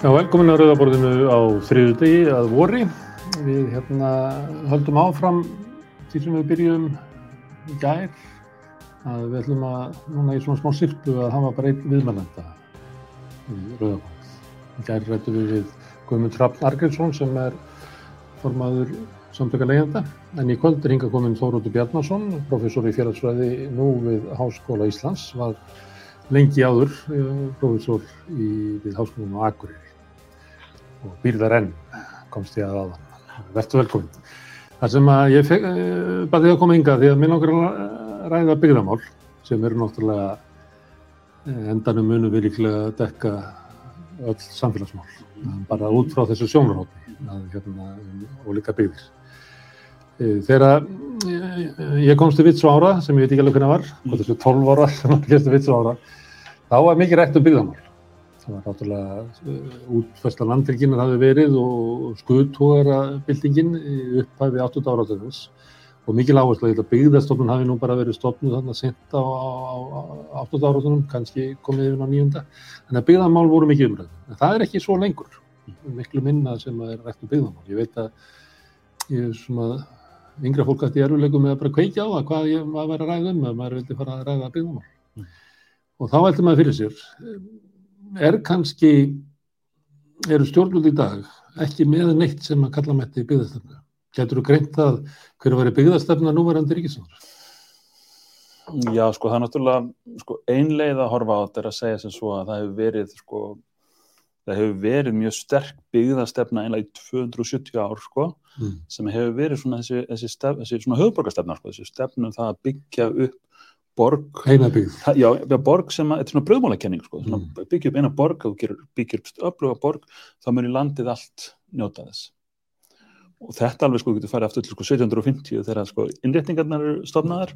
Já, velkomin að Rauðaborðinu á þriðu degi að vori. Við hérna höldum áfram því sem við byrjum í gær að við ætlum að, núna í svona smá sirpu að hafa bara einn viðmælenda í Rauðaborð. Í gær rættum við við Guðmund Hrafn Argrímsson sem er formaður samtöka leiðenda en í kvöld er hinga komin Þóróttur Bjarnason, professor í félagsfræði nú við Háskóla Íslands, var lengi áður professor í, við Háskólanum á Akureyri og býrðar enn komst ég að aðan. Vertu velkomin. Það sem að ég fekk, bara því að koma ynga því að langar að ræða byggðamál sem eru náttúrulega endanum munum við líklega að dekka öll samfélagsmál. Bara út frá þessu sjónarhótti að hérna og líka byggðir. Þegar ég komst til Vits ára, sem ég veit ekki alveg hvernig var, hvað þessu 12 ára sem ég komst til Vits ára, þá var mikið rætt um byggðamál. Það var náttúrulega útfærsla landhelginnar hafi verið og skuðtógarabildingin upphæfi 8. áratöðins og mikil áherslu að byggðarstofnun hafi nú bara verið stofnuð þarna sent á, á, á 8. áratöðunum, kannski komið yfir á nýjunda. Þannig að byggðarmál voru mikið umræðið. En það er ekki svo lengur, miklu minna sem er rætt um byggðarmál. Ég veit að ég er svona yngra fólk ætti í erfuleikum með að bara kveikja á það hvað ég var að að ræða um, að maður vildi fara að ræða byggðarmál. Mm. Og þá veldi maður fyrir sér, er kannski, eru stjórnvöld í dag ekki með neitt sem að kalla með þetta í byggðastefnu? Getur þú greint að hverju var í byggðastefna núverandi ríkisvöndur? Já, sko, það er náttúrulega sko, einleið að horfa á þetta er að segja sem svo að það hefur verið sko, það hefur verið mjög sterk byggðastefna einlega í 270 ár sko, mm. sem hefur verið svona þessi, þessi, stef, þessi svona höfðborgarstefna sko, þessi stefnum það að byggja upp borg, já, borg sem að, þetta er svona bröðmálakenning sko, svona mm. byggja upp eina borg, þú byggja upp öfluga borg, þá munir landið allt njóta þess. Og þetta alveg sko getur farið aftur til sko 1750 þegar sko innréttingarnar eru stofnaðar.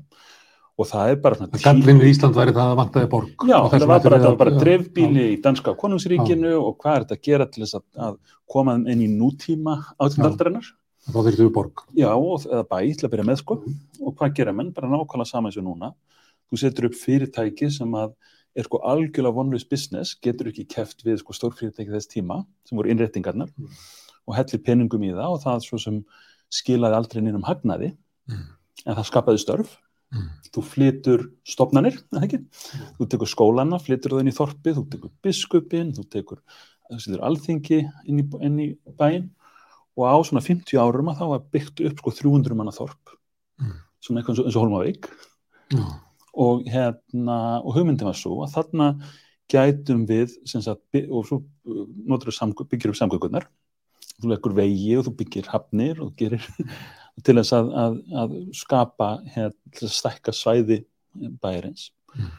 Og það er bara svona Gallinu í Ísland væri það að vantaði borg. Já, það var bara, það bara drefbíli í danska konungsríkinu já. og hvað er þetta að gera til þess að, að koma inn í nútíma áttundardarinnar Þá þurftu borg. Já, og, eða bæ, til að byrja með sko. Mm. og hvað gera menn, bara nákvæmlega saman eins og núna þú setur upp fyrirtæki sem að er sko algjörlega vonlust business getur ekki keft við sko stórfyrirtæki þess tíma sem voru innréttingarnar mm. og hellir peningum í það og það svo sem skilaði aldrei nýjum hagnaði mm. en það skapaði störf Mm. Þú flytur stopnarnir? Mm. Þú tekur skólana, flytur það inn í þorpið, þú tekur biskupin, þú tekur alþingi inn í, inn í bæin og á svona 50 árum að þá var byggt upp sko 300 manna þorp, mm. svona eitthvað eins og Holmavík mm. Og hérna, og hugmyndin var svo að þarna gætum við, sagt, og svo uh, byggir upp samgöngunar, þú leggur vegi og þú byggir hafnir og gerir til þess að, að, að skapa hér, til að stækka svæði bæjarins. Mm.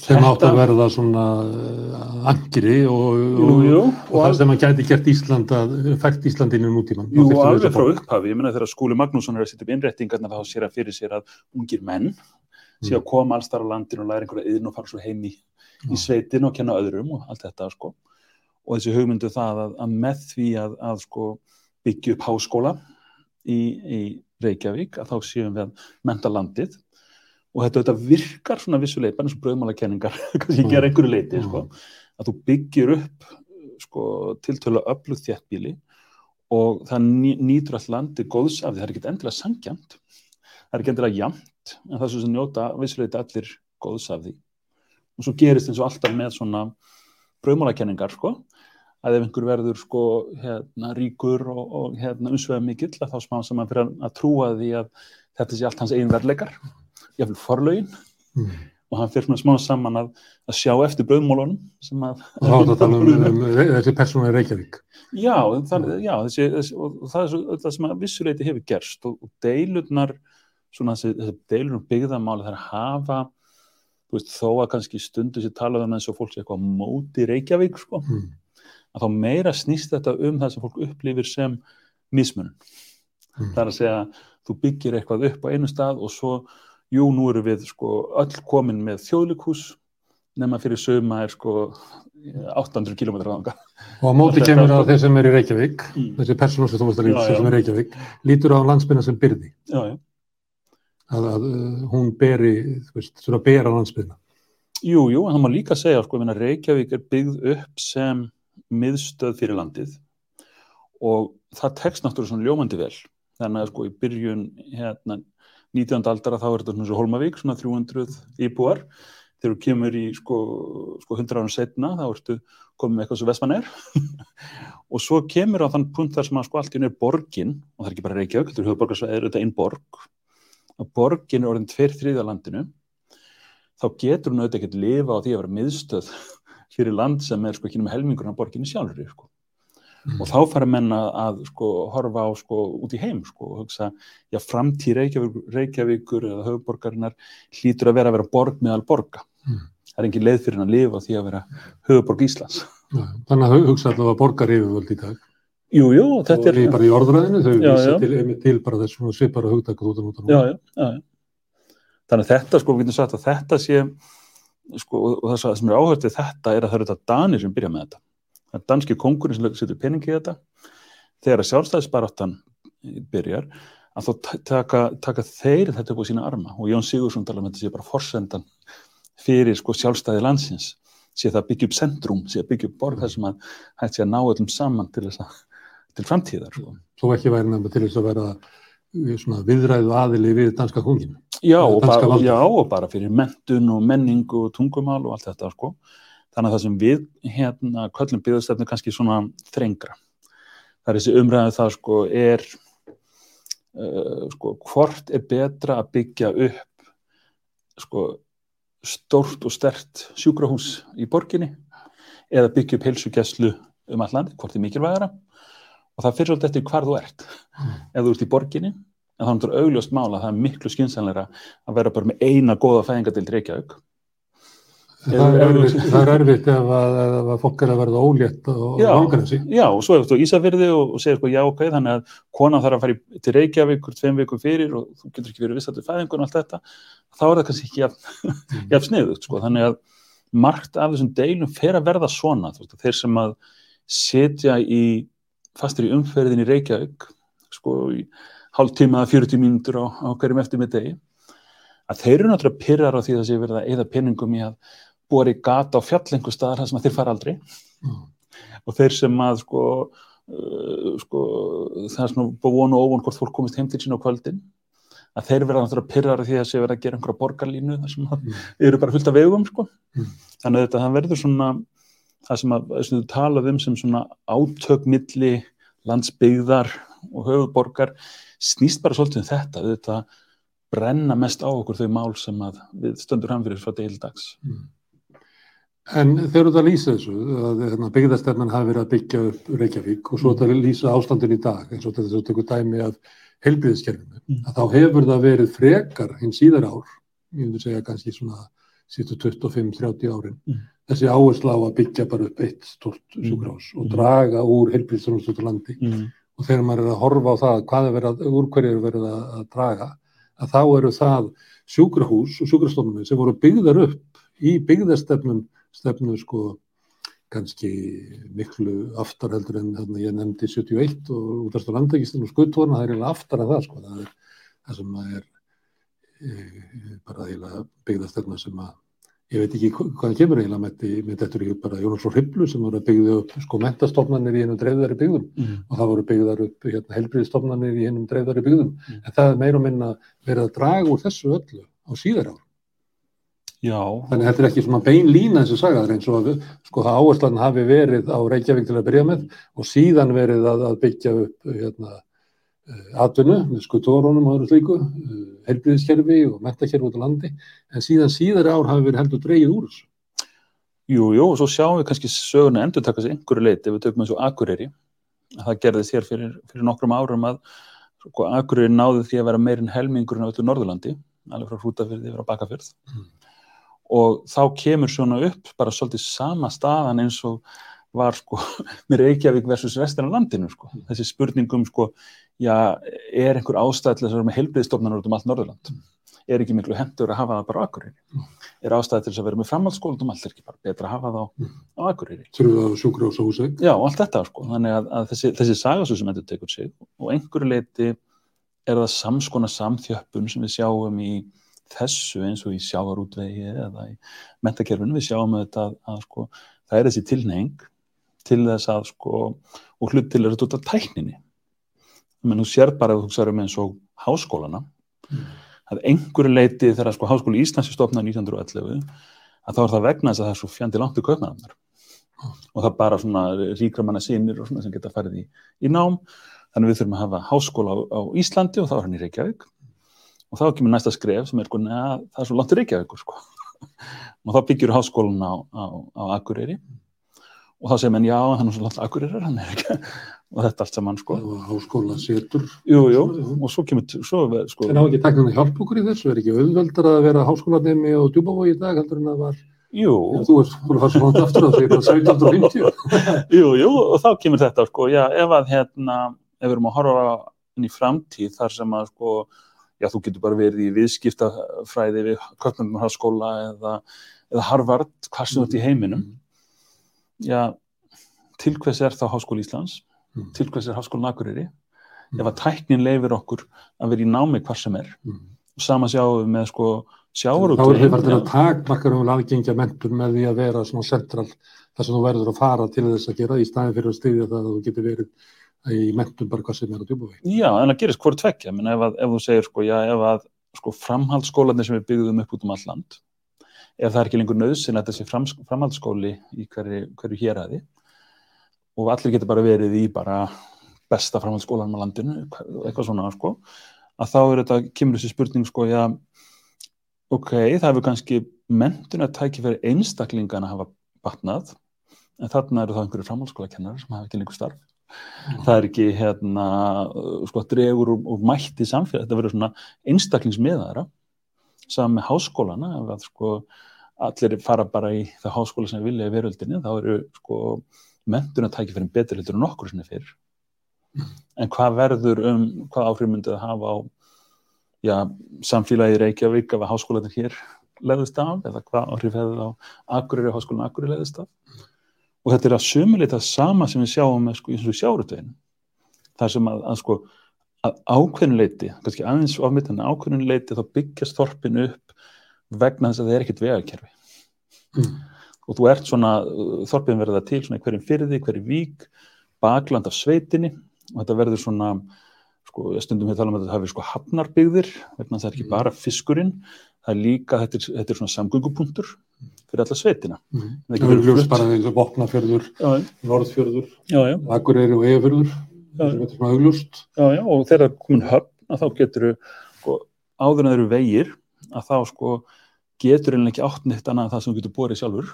sem átt að verða svona uh, angri og, jú, jú, og, og, og það sem að gæti gert Ísland að fært Íslandinu nútíman Jú, og alveg frá upphafi, ég menna þegar Skúli Magnússon er að setja upp innrettingarna þá sér að fyrir sér að ungir menn sé að koma alls þar á landinu og læra einhverja yðn og fara svo heim í, í sveitin og kenna öðrum og allt þetta sko. Og þessi hugmyndu það að, að með því að, að sko byggja upp háskóla í, í Reykjavík að þá séum við að menta landið. Og þetta, þetta virkar svona vissuleip bara eins og bröðmálakenningar kannski gera einhverju leiti sko, að þú byggir upp sko, tiltölu öflugt þjættbíli og það nýtur all landi góðs af því það er ekki endilega sangjant það er ekki endilega jamt en það er sem njóta vissuleiti allir góðs af því. Og svo gerist eins og alltaf með svona bröðmálakenningar sko að ef einhver verður sko hérna ríkur og, og hérna umsveða mikill að þá smá sem hann fyrir að trúa því að þetta sé allt hans einn verleikar jáfnveil forlaugin mm. og hann fyrir smá saman að, að sjá eftir bröðmólunum sem að um, um, um þessi persónu er Reykjavík. Já, það, já þessi, þessi, og það er svo, það sem að vissuleiti hefur gerst og, og deilurnar svona þessi, þessi deilurnar byggðamáli þar hafa veist, þó að kannski stundu sér talaðum eins og fólk sé eitthvað móti Reykjavík sko mm að þá meira snýst þetta um það sem fólk upplifir sem mismunum. Mm. Það er að segja þú byggir eitthvað upp á einu stað og svo, jú, nú eru við sko öll komin með þjóðlikús nema fyrir sögma er sko 800 km ranga. Og á móti kemur að þeir sem er í Reykjavík, mm. þessi persónus sem er í Reykjavík, lítur á landsbyrna sem byrði. Já, já. Að, að hún beri, þú veist, svona bera landsbyrna. Jú, jú, en það má líka segja, sko, að Reykjavík er byggð upp sem miðstöð fyrir landið og það tekst náttúrulega svona ljómandi vel þannig að sko í byrjun hérna 19. aldara þá er þetta svona svo Holmavík svona 300 íbúar þegar þú kemur í sko, sko 100 árum setna þá ertu komið með eitthvað sem Vestmann er og svo kemur á þann punkt þar sem að sko allt í nefnir borgin og það er ekki bara Reykjavík, þetta er höfuborgarsvæðið, þetta er einn borg og borgin er orðin tveir þriðja landinu þá getur hún auðvitað ekki að lifa á því að vera miðstöð fyrir land sem er sko ekki með helmingurinn á borginni sjálfur sko. mm. og þá fara menna að sko horfa á sko út í heim sko og hugsa, já framtíð Reykjavíkur, Reykjavíkur eða höfuborgarinnar hlýtur að vera að vera borg meðal borga mm. það er engin leið fyrir hann að lifa því að vera höfuborg Íslands ja, Þannig að hugsa allavega borgar yfirvöld í dag Jú, jú, þetta er... Bara í orðræðinu, þau vísa til, til bara þessum svipara hugdagat út af nútan. Já, já, já. Þannig að þetta, sko, við getum sagt að þetta sé, sko, og það sem er áhört við þetta er að það eru þetta danir sem byrja með þetta. Það er danski kongurinn sem setur peningi í þetta. Þegar að sjálfstæðisbaráttan byrjar, að þó taka, taka þeir þetta upp á sína arma og Jón Sigursson tala um þetta sé bara forsendan fyrir sko sjálfstæði landsins sé það byggja upp centrum, sé að byggja upp borg þar sem að hægt sé að ná öllum saman til þess að til framtíðar. Svo, svo ekki væri nefnilega til þess að vera eh, viðræðu aðili við danska konginu. Já, já, og bara fyrir mentun og menningu og tungumál og allt þetta, sko. Þannig að það sem við hérna köllum byggðastefnu kannski svona þrengra. Það er þessi umræðu það, sko, er uh, sko, hvort er betra að byggja upp sko stórt og stert sjúkrahús í borginni eða byggja upp heilsugjæslu um allandi, hvort er mikilvægara og það fyrir svolítið eftir hvar þú ert. Mm. ef þú ert í borginni en þá er þetta augljóst mála að það er miklu skynsanleira að vera bara með eina goða fæðingadeild reykjaug Það er erfitt, það er erfitt ef, að, ef að fólk er að verða ólétt og þessi. Já, og svo er þú Ísafyrði og, og segir sko já ok, þannig að konan þarf að fara í, til Reykjavík hvort tveim vikum fyrir og þú getur ekki verið vissat við fæðingun og allt þetta, þá er það kannski ekki jafn, jafn sniðugt sko, þannig að margt af þessum deilum fer að verða svona, veist, þeir sem að setja í fastur í umferðin í Reykjavík sko í hálf tíma að 40 mínútur á, á hverjum eftir með degi að þeir eru náttúrulega pyrrar á því að sé verið að eða peningum í að búa í gata á fjallengu staðar þar sem þeir fara aldrei mm. og þeir sem að sko, uh, sko það er svona búin og óvon hvort fólk komist heim til sín á kvöldin að þeir verða náttúrulega pyrrar á því að sé verið að gera einhverja borgarlínu þar sem mm. eru bara fullt af vegum sko mm. þannig að þetta verður svona það sem að, að þú talað um sem svona átökmilli landsbyggðar og höfuborgar snýst bara svolítið um þetta þetta brenna mest á okkur þau mál sem við stöndur hann fyrir frá deildags mm. En þegar þú það lýsa þessu að hérna, byggðarstefnan hafi verið að byggja upp Reykjavík og svo það lýsa ástandin í dag eins og þetta er tekur dæmi af helbriðiskerfinu, mm. að þá hefur það verið frekar hinn síðar ár ég myndi segja kannski svona sítu 25-30 árin mm þessi áhersla á að byggja bara upp eitt stort mm. sjúkrás og mm. draga úr heilbríðstrónustötu landi mm. og þegar maður er að horfa á það hvað er verið að, úr hverju er verið að, að draga að þá eru það sjúkrahús og sjúkrastofnum sem voru byggðar upp í byggðarstefnum stefnu sko kannski miklu aftar heldur en hérna, ég nefndi 71 og útast á landækistinu og skuttorna það er eiginlega aftar að það sko það er það sem er e, bara eiginlega byggðarstefna sem að ég veit ekki hvað kemur eiginlega með, með þetta er bara Jónas og Hriblu sem voru að byggja upp sko mentastofnanir í hennum dreifðari byggðum mm. og það voru byggðar upp hérna, helbriðstofnanir í hennum dreifðari byggðum mm. en það er meira og minna verið að draga úr þessu öllu á síðar ár Já. Þannig að þetta er ekki svona bein lína eins og sagðar eins og sko það áherslan hafi verið á Reykjavík til að byrja með og síðan verið að, að byggja upp hérna atvinnu með skutórónum og öðru slíku, eh, helbriðiskerfi og metakerfi út á landi, en síðan síðar ár hafi verið heldur dreyið úr þessu. Jú, jú, og svo sjáum við kannski söguna endur taka sér einhverju leiti ef við tökum eins og Akureyri, að það gerðist hér fyrir, fyrir nokkrum árum að sko, Akureyri náði því að vera meirinn helmingurinn á öllu Norðurlandi, alveg frá Hrútafyrði yfir á Bakafyrð mm. og þá kemur svona upp bara svolítið sama staðan eins og var sko með Reykjavík versus restina landinu sko, mm. þessi spurningum sko já, er einhver ástæð til þess að vera með heilbriðstofnanar út um allt Norðurland? Er ekki miklu hendur að hafa það bara á Akureyri? Mm. er ástæð til þess að vera með framhaldsskóla út um allt? Er ekki bara betra að hafa það á, Akureyri? Á sjúkrós og húsæk Já, allt þetta sko, þannig að, að þessi, þessi sagasú sem endur tekur sig og einhverju leiti er það samskona samþjöppun sem við sjáum í þessu eins og í sjávarútvegi eða í mentakerfinu, við sjáum þetta að, að sko, það er þessi tilneying til þess að sko, og hlut til að þetta tækninni. Menn þú sér bara að þú sér um eins og háskólana. Mm. að einhverju leiti þegar sko háskóli Íslands er stofnað 1911 að þá er það vegna þess að það er svo fjandi langt í kaupnaðarnar og það er bara svona ríkra manna sínir og svona sem geta farið í, í nám. Þannig við þurfum að hafa háskóla á, á Íslandi og þá er hann í Reykjavík. Og þá kemur næsta skref sem er sko neða það er svo langt í Reykjavík sko. og þá byggjur háskólan á, á, á Akureyri og þá segir menn já hann er langt Akureyri hann er ekki og þetta allt saman sko háskóla setur. jú, jú, og svo kemur svo, sko, En á ekki teknan að hjálpa okkur í þessu? Er ekki auðveldar að vera háskólanemi og djúbavogi í dag heldur en að var, jú, Já, þú ert búin að fara svo langt aftur að það er bara 1750. jú, jú, og þá kemur þetta sko, já, ef að hérna, ef við erum að horfa inn í framtíð þar sem að sko, já, þú getur bara verið í viðskiptafræði við Köpnumharskóla eða, eða Harvard, hvað sem þú ert í heiminum, já, til hvers er þá Háskóli Íslands, Mm. til hvers er Háskólin Akureyri, ef að tæknin leifir okkur að vera í námi hvar sem er, Mm. og sama sjáum við með sko Þá er sjávarútveginn, þið farið til já. að takmarkar um aðgengja mentur með því að vera svona central þar sem þú verður að fara til þess að gera í staðin fyrir að styðja það að þú getur verið í mentum bara hvað sem er á djúbavogi. Já, en það gerist hvort tvekja, menn ef, að, ef þú segir sko, já, ef að sko, framhaldsskólanir sem við byggðum upp út um all land, ef það er ekki lengur nöðsinn að þessi fram, framhaldsskóli í hverju, hverju héræði og allir getur bara verið í bara besta framhaldsskólanum á landinu, eitthvað svona, sko, að þá er þetta, kemur þessi spurning, sko, já, ok, það hefur kannski mentun að tækja fyrir einstaklingan að hafa batnað, en þarna eru þá einhverju framhaldsskólakennar sem hafa ekki lengur starf. Það er ekki hérna, sko, dregur úr, úr mætti samfélag, þetta verður svona einstaklingsmiðara saman með háskólana, að sko allir fara bara í það háskóla sem vilja í veröldinni, þá eru sko mentun að tækja fyrir betur heldur en okkur sinni fyrr. En hvað verður um, hvað áhrif myndi það hafa á já, samfélagi Reykjavík ef að háskólanir hér leðist af, eða hvað áhrif hefði á Akureyri, háskólan Akureyri leðist af? Og þetta er að sumuleita sama sem við sjáum með sko, í svona sjárutveginu þar sem að, að sko að ákveðnuleiti, kannski aðeins ofmynd en ákveðnuleiti þá byggjast þorpin upp vegna þess að það er ekkert vegakerfi Mm. og þú ert svona, uh, þorpin verða til svona hverjum fyrði, hverjum vík bakland af sveitinni og þetta verður svona sko, stundum við tala um að þetta hafi sko hafnarbygðir vegna það er ekki Mm. bara fiskurinn það er líka, þetta er, þetta er svona samgöngupunktur fyrir alla sveitina Mm. Það er ekki Það eru verið ljós flutt. bara eins og Vopnafjörður, já, Norðfjörður, Akureyri og Eyjafjörður, Já. er já, og þegar það er komin höfn að þá getur sko, áður en það eru vegir að þá sko getur einlega ekki átt neitt annað en það sem þú getur borið sjálfur.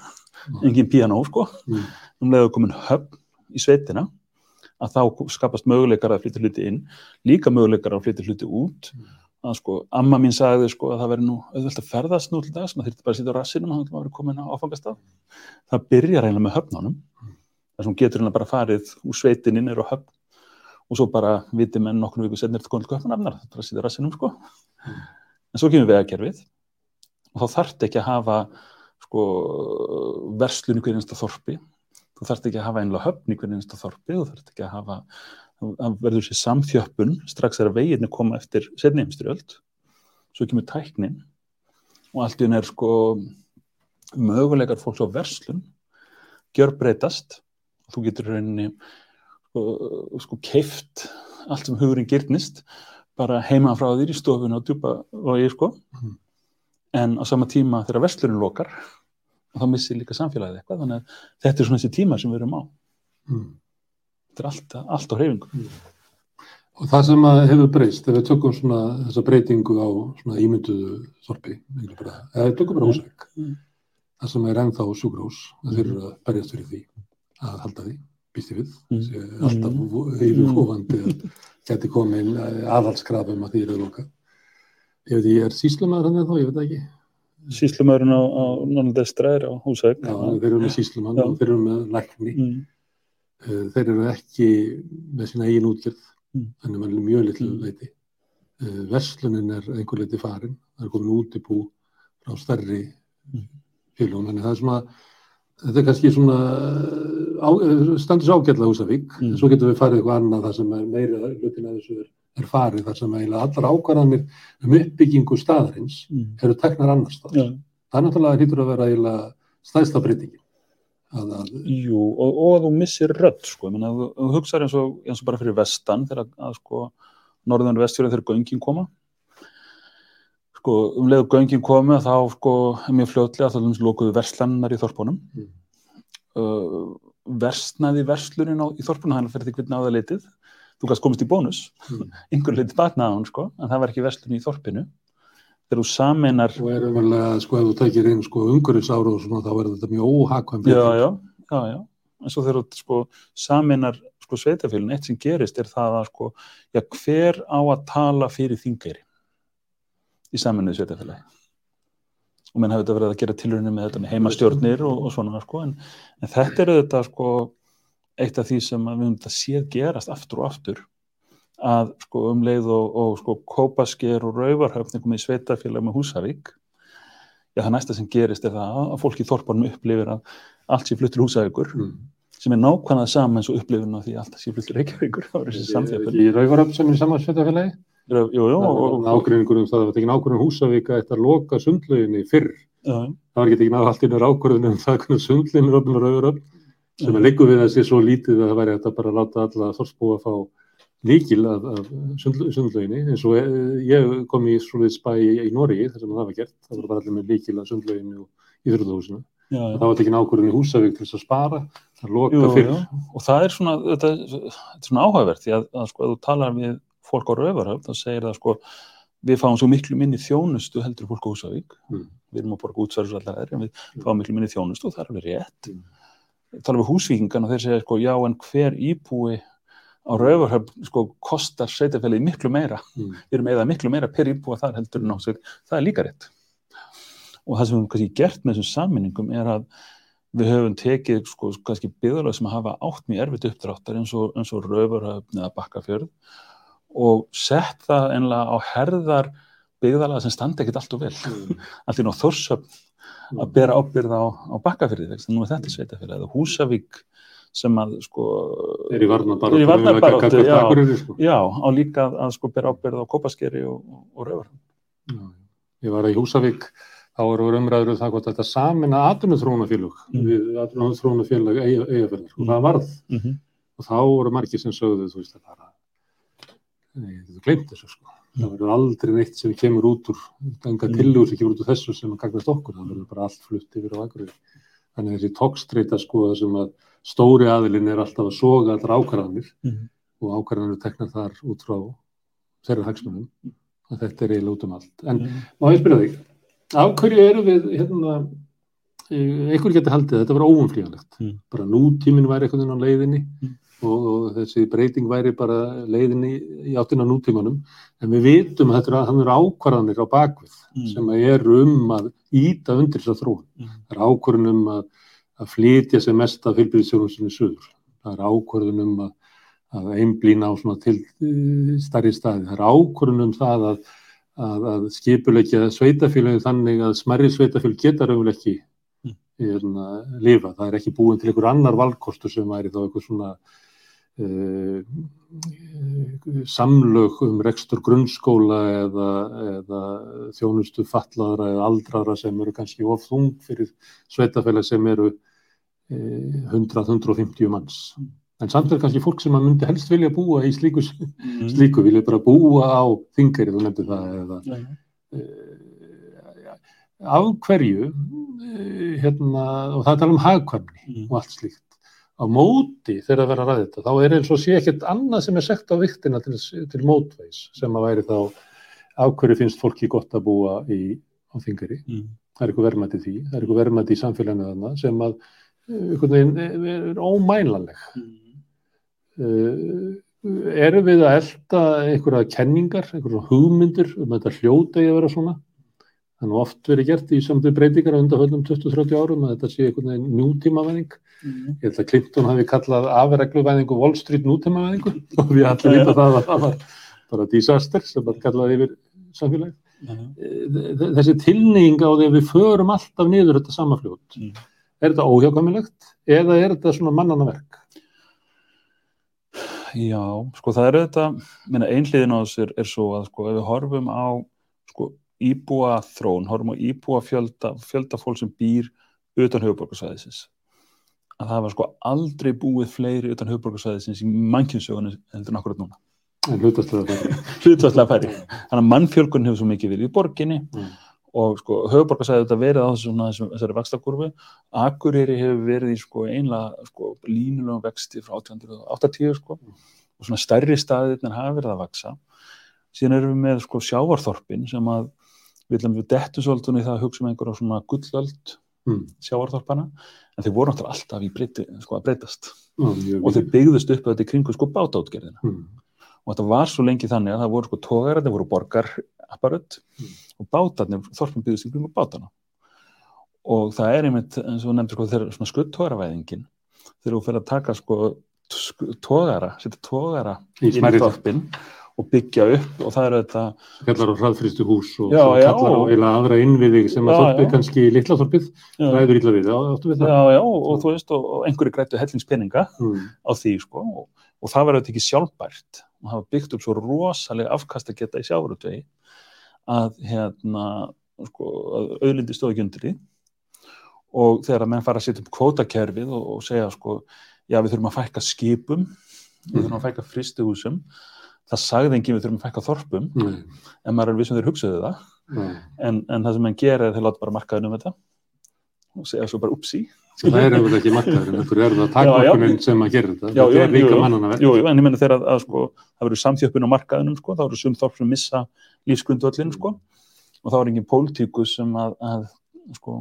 Engin piano sko. Mm. um leiðu komin höfn í sveitina að þá skapast möguleikar að flytja hluti inn líka möguleikar að flytja hluti út. Að sko, amma mín sagði sko að það veri nú auðvelt að ferðast nú til dags maður þurfti bara að sitja á rassinum og það var komin á áfangastað. Það byrjar eiginlega með höfnánum þar sem hún getur hérna bara farið úr sveitinni nýr á höfn og svo bara viti menn nokkur viku setnir þetta konil köpnafnar, þetta er að sitja á rassinum sko. En svo kemur vegakerfið. Og þá þarf ekki að hafa sko verslun í hverju einsta þorpi. Þú þarf ekki að hafa einlega höfn í hverju einsta þorpi. Þú þarf ekki að hafa það verður sér samþjöppun strax þegar veginni koma eftir setni heimstyrjöld svo kemur tæknin. Og allt í henni er sko möguleikar fólks á verslun gjör breytast og þú getur rauninni sko, keift allt sem hugurinn gyrnist bara heima frá þér í stofun og djúpa og ég sko Mhm. en á sama tíma þegar verslunin lokar þá missir líka samfélagið eitthvað þannig að þetta er svona þessi tíma sem við erum á Mm. þetta er allt, allt á hreyfingu Og það sem að hefur breyst, ef við tökum svona þessa breytingu á svona ímynduðu bara, eða tökum bara húsæk, Mm. það sem er ennþá sjúkrós, að þeir eru að berjast fyrir því að halda því, býst ég við, Mm. alltaf heilu Mm. hófandi að geti komin aðhaldskrafum að því eru loka. Ég veit ég er síslumæður hann eða þá, ég veit það ekki. Síslumöðurinn á, á Norrlandestra er á Húsæk Já, þeir eru með síslumann Já. og þeir eru með lækni. mm. Eh, Þeir eru ekki með sína eigin útgjörð, Mm. þannig að mjög litlu Mm. leiti. Eh, Verslunin er einhver leiti farin, það er komin útibú frá stærri Mm. félagum, þannig að það er svona, þetta er kannski svona, á, standur svo ágætlega Húsavík, Mm. en svo getum við farið eitthvað annað þar sem meira hlutin að þessu er, er farið, þar sem allar ákvarðanir um uppbyggingu staðarins Mm. eru teknar annars staðar. Já, Það er náttúrulega hýttur að vera stæðsta breytingin. að, að, Jú, og, og að þú missir rödd, sko, ég meina, þú, hugsaður eins og bara fyrir vestan, þegar að, sko, norðan og vestfjörðin þegar göngin koma, sko, um leiðu göngin komi þá, sko, mjög fljótlega þá lókuðu verslannar í þorpunum, Mm. uh, versnaði verslunin á, í þorpunum, hann fyrir því hvernig á það leitið, þú gæst komist í bónus, Mm. einhver leitið batnað á hann, sko, en það var ekki verslun í þorpinu, þegar þú sameinar, og er umverulega, sko, ef þú tekir inn sko umhverfisáru og svona, þá er þetta mjög óhagkvæm já, já, já, já, en svo þegar þú sko sameinar sko sveitafélun, eitt sem gerist er það að sko, já, hver á að tala fyrir þingeyri í sameinuðu sveitafélagi og menn hafi þetta verið að gera tilrunni með þetta með heimastjórnir og, og svona sko, en, en þetta er þetta sko eitt af því sem við höfum þetta séð gerast aftur og aftur að sko um leið og, og sko kópasker og rauvarhöfn komið í sveitafélag með Húsavík já það næsta sem gerist er það að fólk í þorpunum upplifir að allt sé flutt til Húsavíkur Mm. sem er nákvæmlega saman eins og upplifun á því allt sé flutt til Reykjavíkur það var þessi samþjöfun Sveitafélagi Jú, jú, og, og, ákveðningur um það að það var tekin ákveðin Húsavík að þetta loka sundlauginni fyrr já, það var ekki tekin að allt innur ákveðin um það hvernig sundlauginni er opnur Rauvaröfn sem Já. er liggur við að sé svo lítið að það væri að bara láta alla þorsbúa að fá líkil af, af sundl- sundlauginni eins og eh, ég kom í svoleiðis bæ í, í Noregi þar sem það var gert, það voru bara allir með líkil af sundlauginni og íþróttahúsinu já, já. það var tekin ákveðin í Húsavík til þess að spara það loka Jú, fyrr jú. og það er svona, þetta, þetta er svona áhugavert því að, að sko, ef þú talar við fólk á Rauvarhöfn þá segir það sko við fáum svo miklu minni þjónustu heldur fólk á Húsavík Mm. við erum að borga útsverðis allar aðri en við Mm. fáum miklu minni þjónustu og það er alveg rétt Mm. tala við húsvíkingan og þeir segja sko já en hver íbúi á Rauvarhöfn sko kostar sveitafælið miklu meira Mm. við erum eða miklu meira per íbúa þar heldur en á sig það er líka rétt og það sem við höfum kannski gert með þessum sammenningum er að við höfum tekið sko kannski byggðarlega sem hafa átt mjög erfitt uppdráttar eins og, eins og Rauvarhöfn eða Bakkafjörð og sett það einlega á herðar byggðarlega sem standa ekkert allt og vel Mm. allt í ná Þórsöfn að bera ábyrð á, á Bakkafjörði þegar nú er þetta sveitafélag eða Húsavík sem að sko er í varnarbaráttu, gagnvart já. Sko. já, á líka að, að sko bera ábyrð á Kópaskeri og, og, Rauvarhöfn Já, Ég var í Húsavík, þá voru umræður um það hvort þetta samina atvinnuþróunafélög Mm. við atvinnuþróunafélag eigafélag og það varð mm -hmm. og þá voru margir sem sögðu þú veist að bara Nei, þú glemt þessu sko. Það verður aldrei neitt sem kemur út úr, enga Mm. tillögur sem kemur út úr þessu sem að gagnast okkur, það verður bara allt flutt yfir á Akureyri. Þannig þessi tókstreita sko sem að stóri aðilinn er alltaf að soga allar ákvarðanir Mhm. og ákvarðanir teknar þar út frá þeirra hagsmunum að þetta er eiginlega út um allt. En má ég spyrja þig, af hverju eru við hérna, eh, einhver geti haldið að þetta var óumflíðanlegt, Mm. bara nútíminn væri einhvern veginn á leiðinni Mm. Og, og þessi breyting væri bara leiðinni í áttina nútímanum, en við vitum að þetta eru ákvarðanir á bakvið Mm. sem eru um að íta undir þess að þróun. Mm. Það er ákvörðun um að, að flytja sem mest af fylgbriðsjónusinu suður. Það er ákvörðun um að, að einblýna á svona til uh, starri staði. Það er ákvörðun um það að, að, að skipulegja sveitafélagi þannig að smerri sveitafélag geta raunvel ekki Mm. hérna, lifa. Það er ekki búin til einhver annar valkostur sem væri þá eitthvað svona samlög um rekstur grunnskóla eða, eða þjónustu fatlaðra eða aldraðra sem eru kannski of þung fyrir sveitafélag sem eru eh, 100-150 manns. En samt er kannski fólk sem að myndi helst vilja búa í slíku, Mm. slíku vilja bara búa á þingari, þú nefndir það, eða já. eh, af hverju, eh, hérna, og það tala um hagkvæmni Mm. og allt slíkt. Á móti þegar að vera að ræða þetta, þá er eins og sé ekkert annað sem er sekt á viktina til, til mótveis sem að væri þá af hverju finnst fólki gott að búa í, á þingari. Mm. Það er eitthvað verðmætti í því, það er eitthvað verðmætti í samfélaginu þarna sem að eh, einhvern veginn er, er ómælanleg. Mm. Uh, erum við að elda einhverja kenningar, einhverja hugmyndir um að þetta hljóta í að vera svona? Það er oft verið gert í samtöðu breytingar á undanföllum 20-30 árum að þetta sé einhvern veginn nútímavæðing. Mm. Ég held að Clinton hafi kallað afregluvæðingu Wall Street nútímavæðingu og við allir vita það að það var bara disaster sem var kallað yfir samfélagi. Já, já. Eh, Þessi tilneying á því að við förum alltaf niður þetta sama fljót. Mm. Er þetta óhjákvæmilegt eða er þetta svona mannana verk? Já, sko það er auðvitað, minna einhliðin á þessu er, er svo að sko ef við horfum á sko íbúa þrón, horfum á íbúa fjölda, fjölda fólk sem býr utan höfuborgarsæðisins, að það var sko aldrei búið fleiri utan höfuborgarsvæðisins í mannkynnsögunni heldur en akkurat núna. En. Hlutværslega færi. Þannig að mannfjölgun hefur svo mikið verið í borginni Mm. og sko höfuborgarsvæði þetta verið á þessu, þessari vaxtakurfu. Akureyri hefur verið í sko einlega sko línulegum vexti frá 1880 sko og svona stærri staðirnir hafa verið að vaksa. Síðan erum við með sko sjávarþorpin sem að við viljum við dettu svolítið í það að hugsa um einhverja svona gullöld Mm. sjávarþorpana en þeir voru náttúrulega alltaf í breyti, sko, að breytast mjög og þeir byggðust upp þetta í kringu sko bátaútgerðina Mm. og þetta var svo lengi þannig að það voru sko tógar, þetta voru borgarapparöld Mm. og bátarnir, þorpin byggðust í kringu bátana og það er einmitt eins og nefndir sko þegar svona skutttógaravæðingin þegar þú fyrir að taka sko tógara, setja tógara Í inn í smærri þorpin og byggja upp og það er þetta kallar á hraðfristu hús og Já, já, kallar á eila aðra innviði sem að þorpið kannski litla þorpið já, ræður illa við, við það? Já, já og, þú veist og, og einhverju grættu hellingspeninga mm. á því sko og, og það var auðvitað ekki sjálfbært og hafa byggt upp svo rosalega afkast að geta í sjávarutvegi að hérna sko, auðlindi stóð ekki undir því. Og þegar að menn fara að setja upp kvótakerfið og, og segja sko já við þurfum að fækka skipum við þurfum að fækka fristuhúsum það sagði enginn við þurfum að fækka þorpum. Nei, en maður er alveg sem þeir hugsaðu það. Nei. en, en það sem menn gera er þeir láta bara markaðin um þetta. Og segja svo bara upsi. Það er auðvitað ekki markaður en einhver er það takmörkunin sem að gera þetta? Já, þetta jú, er líka mannana verk. Jú, jú, en ég meina þegar að, að sko, það verður samþjöppun á markaðunum, sko, þá eru sum þorp sem missa lífsgrundvöllin, sko, og þá er engin pólitíkus sem að, að sko,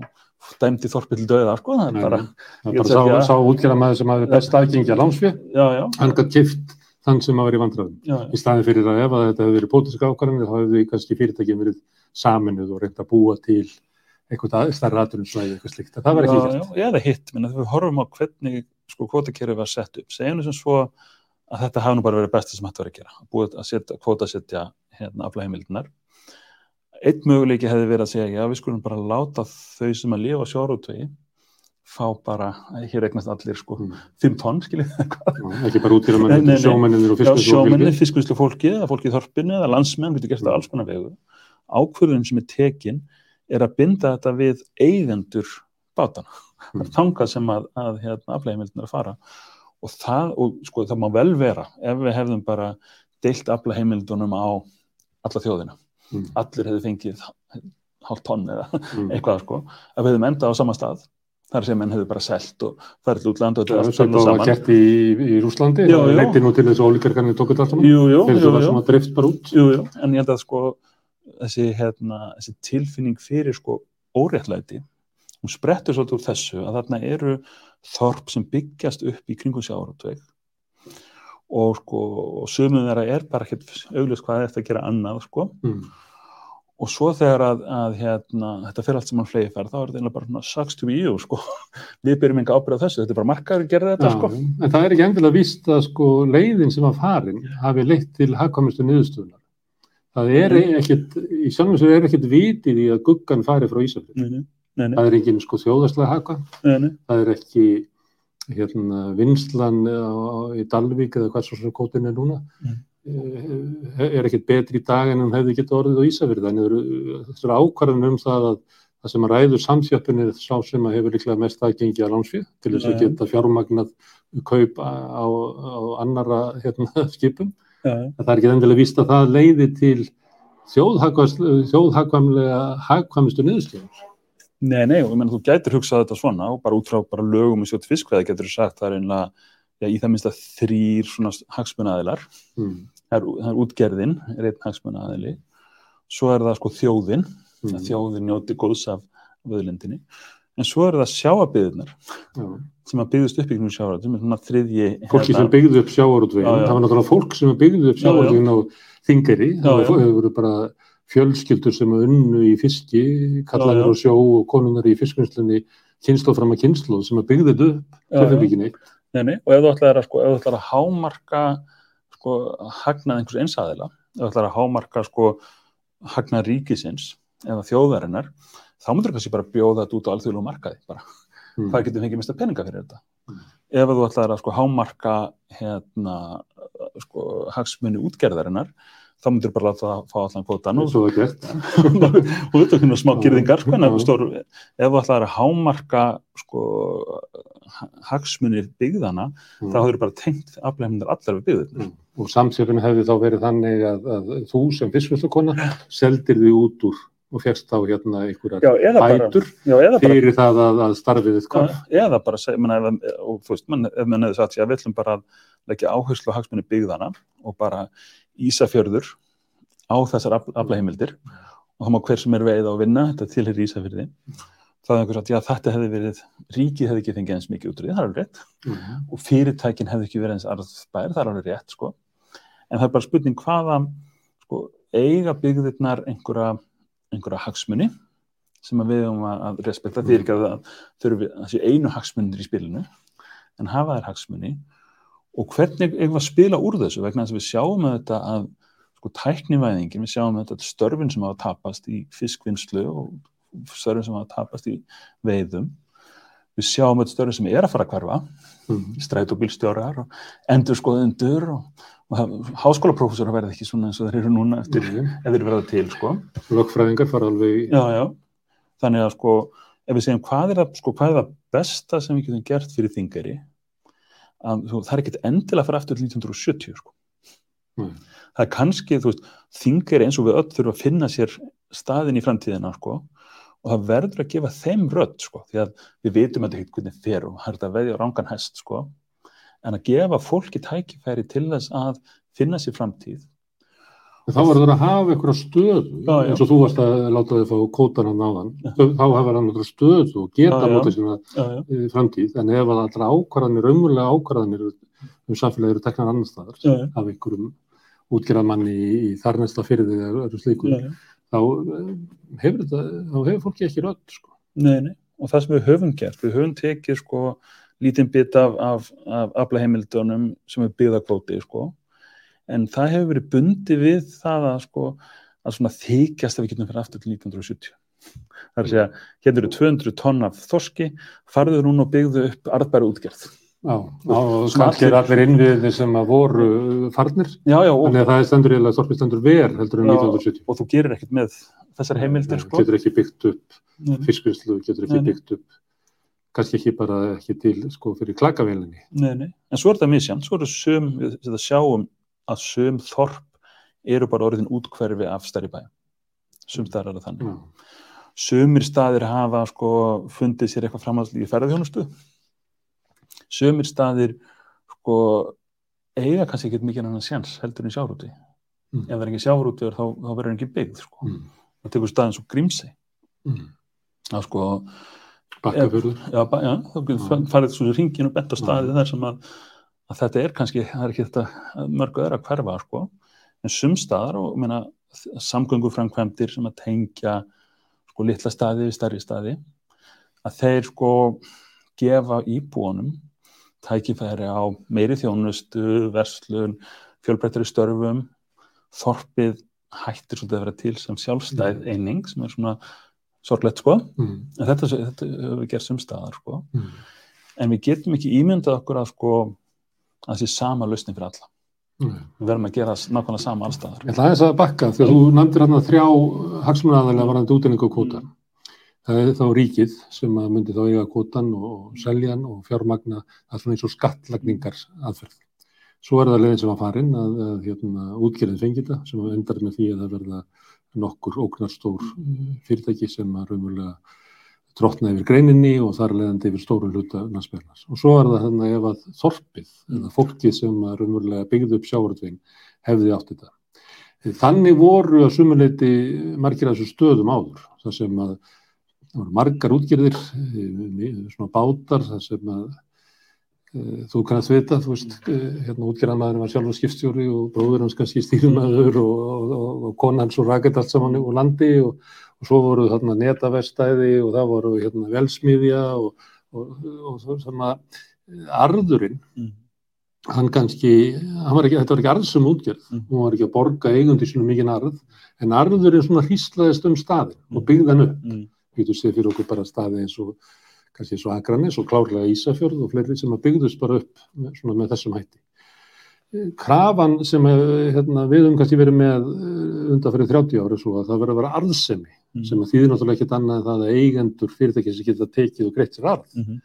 dæmdi þorpið til döða, sko, það er Nei, bara, það ætla bara sá, sá útgerðamæður sem hafi best aðgengi að lánsfjö já, já, hann gætt kift þann sem að vera í vandræðum. Í staðin fyrir að ef að þetta hefur verið pólitíska ákvarðanir þá hefur því kannski fyrirtækjum verið saminuð og reynd að búa til eitthvað stærra aðurinsvæði eitthvað slíkt, En það var ekki já, eða hitt, menn að við horfum á hvernig, sko, kvotakerfið var sett upp, segjum sem svo að þetta hafi nú bara verið besta sem hægt var að gera, búið að setja, kvota setja, hérna, aflaheimildinar. Einn möguleiki hefði verið að segja, já, við skulum bara láta þau sem að lifa sjórútvegi fá bara, hér eignast allir sko, Mm. 5 tonn, skiljið, ekki bara Nei, útgerðamæður, nei, nei. sjómenninir og já, fiskar sjómenni, fiskvinnslu fólki, eða fólki í þorpinu, eða landsmenn, getur gert það alls konar vegu. Ákvörðun sem er tekin er að binda þetta við eigendur bátana. Það er Mm. þangað sem að, að hérna, aflægimildin er að fara. Og það, og sko, það má vel vera ef við hefðum bara deilt aflægimildunum á alla þjóðina. Mm. Allir hefðu fengið hálft tonn eða Mm. eitthvað, sko. Ef við hefðum endað á sama stað, þar sem menn hefðu bara selt og farið útlanda og þetta er allt Þetta saman var saman. gert í, í Rúslandi, það leiti nú til þess að ólíkarkarnir tókut allt saman, jú, svo var að drift bara út. Jú, jú, en ég held að sko þessi, hérna, þessi tilfinning fyrir sko óréttlæti hún sprettur svolítið úr þessu að þarna eru þorp sem byggjast upp í kringum sjáratveg og sko og sumum þeirra er bara ekkert auglust hvað eftir að gera annað sko Mm. Og svo þegar að, að hérna, þetta fyrir allt sem hann flegi fær þá er þetta eiginlega bara svona sucks to be you sko við byrjum enga ábyrgð á þessu, þetta er bara markaður að gera þetta Já, sko En það er ekki endilega víst að sko leiðin sem var farin hafi leitt til hagkvæmustu niðurstöðunar. Það er ekkit, í sjálfum sér er ekkit vitið í að guggan fari frá nei, nei, nei, nei, Það er engin sko þjóðarslega nei, nei. það er ekki hérna, vinslan í Dalvík eða hvað svo sem kótin er núna. Mm. Eh, er ekkit betri í dag en hún hefði getið orðið á Ísafrið. Þannig eru þessar ákvarðan um það að það sem að ræður samsjöppin er sá sem að hefur líklega mest aðgengi að lánsfið til þess að geta fjármagnað kaup á, á annara hérna, skipum. En það er ekki endilega víst að það leiði til þjóðhagkvæmlega hagkvæmustu niðurstöður. Nei, nei, og ég menn þú gætir hugsað þetta svona og bara út frá bara lögum og sjótt fiskveða getur þú sagt það er einlega, já, í það minnst að þrýr svona hagsmunaðilar, Mm. Það er, það er útgerðin, er einn hagsmunaðili, svo er það sko þjóðin, Mm. þjóðin njóti góðs af vöðlendinni, en svo er það sjáabyðunar Já. sem að byggðust upp sem er svona þriðji, Fólki sem byggði upp já. það var náttúrulega fólk sem byggði upp Já, já. sjávarútveginn á þingari, það voru bara fjölskyldur sem unnu í fiski, kallanir á sjó og konunnar í fiskvinnslunni, kynslu fram að kynslu sem að byggði upp, nei, og ef þú ætlaðir að, sko, að hámarka sko, hagnað einhvers einsaðila, ef þú ætlaðir að hámarka sko, hagnað ríkisins eða þjóðarinnar, þá myndur kannski bara bjóða þetta út á alþjóðlegu markaði bara. Mm. Hvað getur fengið mista peninga fyrir þetta? Mm. Ef þú ætlaðir að sko, hámarka hérna, sko, hagsmunni útgerðarinnar, þá myndir bara láta það fá allan kvótan og, það þetta er svona smá Já. gyrðingar sko, en þú stór, ef þú ætlar að hámarka sko, ha- hagsmunir byggðana, Mm. þá hefur bara tengt afleifmyndir allar við byggðina. Mm. Og samsefinu hefði þá verið þannig að, að þú sem fiskvöldukona seldir því út úr og fegst þá hérna einhverjar bætur já, fyrir það að, að starfið þitt kom. Já, eða bara, menna, ef, og þú veist, man, ef hefði sagt sér að við ætlum bara að leggja áherslu á hagsmunni byggðana og bara Ísafjörður á þessar aflaheimildir og þá má hver sem er veið á að vinna, þetta tilheyri Ísafjörði, þá hefði einhver sagt, já, þetta hefði verið, ríkið hefði ekki fengið eins mikið út úr því, það er alveg rétt, Mm. og fyrirtækin hefði ekki verið eins arðbær, það er alveg rétt, sko. En það er bara spurning hvaða, sko, eiga byggðirnar einhverja, einhverja hagsmuni sem að við höfum að, að respekta? Því ekki að það þurfi að sé einu hagsmunir í spilinu en hafa þær hagsmuni. Og hvernig eigum við að spila úr þessu? Vegna þess að við sjáum að þetta að sko tæknivæðingin, við sjáum að þetta störfin sem hafa tapast í fiskvinnslu og störfin sem hafa tapast í veiðum. Við sjáum að störfin sem er að fara að hverfa Mm. strætóbílstjórar og endurskoðendur og, og háskólaprófessor verða ekki svona eins og þeir eru núna eftir, ef þeir verða til sko. Lögfræðingar fara alveg í... já, já. þannig að sko ef við segjum hvað er, það, sko, hvað er það besta sem við getum gert fyrir þingari að sko, það er ekkert endilega að fara aftur til 1970 sko. Mm. það er kannski, þú veist, þingari eins og við öll þurfum að finna sér staðin í framtíðina sko og það verður að gefa þeim rödd sko því að við vitum þetta ekkert hvernig fer og það er að veðja á rángan hest sko en að gefa fólki tækifæri til þess að finna sér framtíð. En þá verður að hafa einhverja stöðu, Já, já. eins og þú varst að láta þið fá kótan hann áðan, þá hafa hann einhverja stöðu og geta Já, mótið sína eh, framtíð, en ef að allra ákvarðanir, umurlega ákvarðanir um samfélagi eru teknar annar staðar, af einhverjum útgerðamanni í, í þar næsta fyrir því að eru slíkur, þá eh, hefur þetta, þá hefur fólki ekki rödd, sko. Nei, nei, og það sem við höfum gert, við höfum tekið sko lítinn bit af, af, af aflaheimildunum sem er byggðakvóti sko, en það hefur verið bundið við það að sko, að þykjast að við getum fyrir aftur til 1970. Það er að segja, hérna eru 200 tonn af þorski, farðu núna og byggðu upp arðbæra útgerð. Já, og er allir- innviðið sem að voru eh, farnir, Já, já, þannig að það er stendur eiginlega, þorpið stendur ver heldur en Já. 1970. og þú gerir ekkert með þessar heimildir sko. Getur ekki byggt upp Nei, nei, fiskvinnslu, getur ekki Nei, nei. byggt upp, kannski ekki bara ekki til, sko, fyrir klakavélinni. nei, nei. En svo er þetta misjant, svo eru sum, við þetta sjáum að sum þorp eru bara orðin útkverfi af stærri bæ. Sum staðar er það þannig. Já. Sumir staðir hafa sko fundið sér eitthvað framhaldslega í ferðarþjónustu. Sumir staðir sko eiga kannski ekkert mikið annan sjans heldur en sjárúti. Mm. Ef það er ekki sjárúti þá, þá verður ekki byggð sko. Mm. Það tekur staðin svo grímsei. Mm. Það sko, Bakkafjörður. já, já, þá getur farið svo ringin og bent á Já. staði þar sem að, að þetta er kannski, það er ekki þetta mörgu öðra hverfa sko. En sumstaðar og meina, samgönguframkvæmdir sem að tengja sko litla staði við stærri staði að þeir sko gefa íbúanum tækifæri á meiri þjónustu, verslun, fjölbreyttari störfum, þorpið hættir svolítið að vera til sem sjálfstæð eining sem er svona sorglegt sko, Mm. en þetta, þetta hefur við gert sumstaðar sko, Mm. en við getum ekki ímyndað okkur að sko að það sé sama lausnin fyrir alla. Mm. Við verðum að gera nákvæmlega sama allstaðar. Ég ætla aðeins að bakka því að þú nefndir hérna þrjá hagsmunaraðalega varandi útendingu á kvóta. Það er þá ríkið sem að myndi þá eiga kvótan og selja hann og fjármagna svona eins og skattlagningar aðferð. Svo er það leiðin sem var farin að, að hérna, útgerðin fengi þetta sem endar með því að það verða nokkur ógnarstór eh, fyrirtæki sem að raunverulega trotna yfir greininni og þar leiðandi yfir stóru hluta landsbyrnars. Og svo er það þannig ef að þorpið eða fólkið sem að raunverulega byggði upp sjávartveginn hefði átt þetta. Þannig voru að sumuleiti margir af þessu stöðum áður, þar sem að það voru margar útgerðir, eh, svona bátar, þar sem að þú kannast vita, þú veist, e, hérna útgerðarmaðurinn var sjálfur skipstjóri og bróður hans kannski stýrumæður og, og, og, og kona hans og rakett allt saman úr landi og, svo voru þarna netavestæði og það voru hérna velsmiðja og, og, og svo sem að arðurinn Mm. hann kannski, hann var ekki, þetta var ekki arðsum útgerð, Mm. hún var ekki að borga eigundi sínum mikinn arð, en arðurinn svona hýslaðist um staðin og byggði hann upp. Mm. Við getum séð fyrir okkur bara staði eins og kannski eins og Akranes og klárlega Ísafjörð og fleiri sem að byggðust bara upp svona með þessum hætti. krafan sem eh, hérna, við höfum kannski verið með undan fyrir 30 ári svo að það verður að vera arðsemi Mm. sem að þýðir náttúrulega ekkert annað en það að eigendur fyrirtæki sem geta tekið og greitt sér arð Mhm.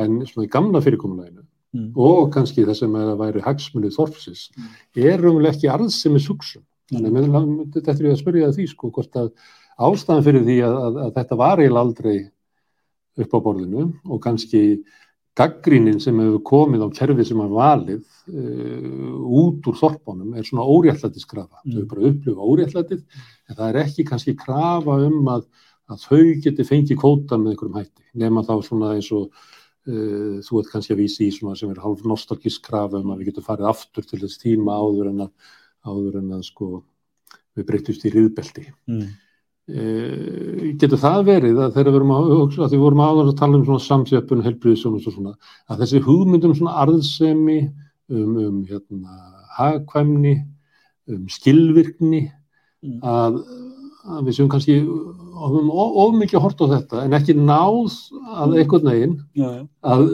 en svona í gamla fyrirkomuleginu Mm. og kannski það sem að væri hagsmunni þorfsins er umlega ekki arðsemi suksum. Þannig að mér- þetta er að spyrja því sko hvort að ástæðan fyrir því að, að, að þetta var eiginlega aldrei upp á borðinu og kannski gaggrínin sem hefur komið á kerfi sem er valið uh, út úr þorpunum er svona óréttlætiskrafa. Mm. Þau bara upplifa óréttlætið en það er ekki kannski krafa um að, að þau geti fengið kvóta með einhverjum hætti nema þá svona eins og uh, þú ert kannski að vísa í svona sem er hálf nostalgísk krafa um að við getum farið aftur til þess tíma áður en að, áður en að sko við breytust í riðbelti. Mm. E, getur það verið að þegar við vorum að að við vorum áður að tala um svona samsjöpun, helbriðisjónus og svona, að þessi hugmyndum svona arðsemi, um, um hérna, hagkvæmni, um skilvirkni, Mm. að, að við séum kannski of, mikið hort á þetta en ekki náð að einhvern veginn Já, já. að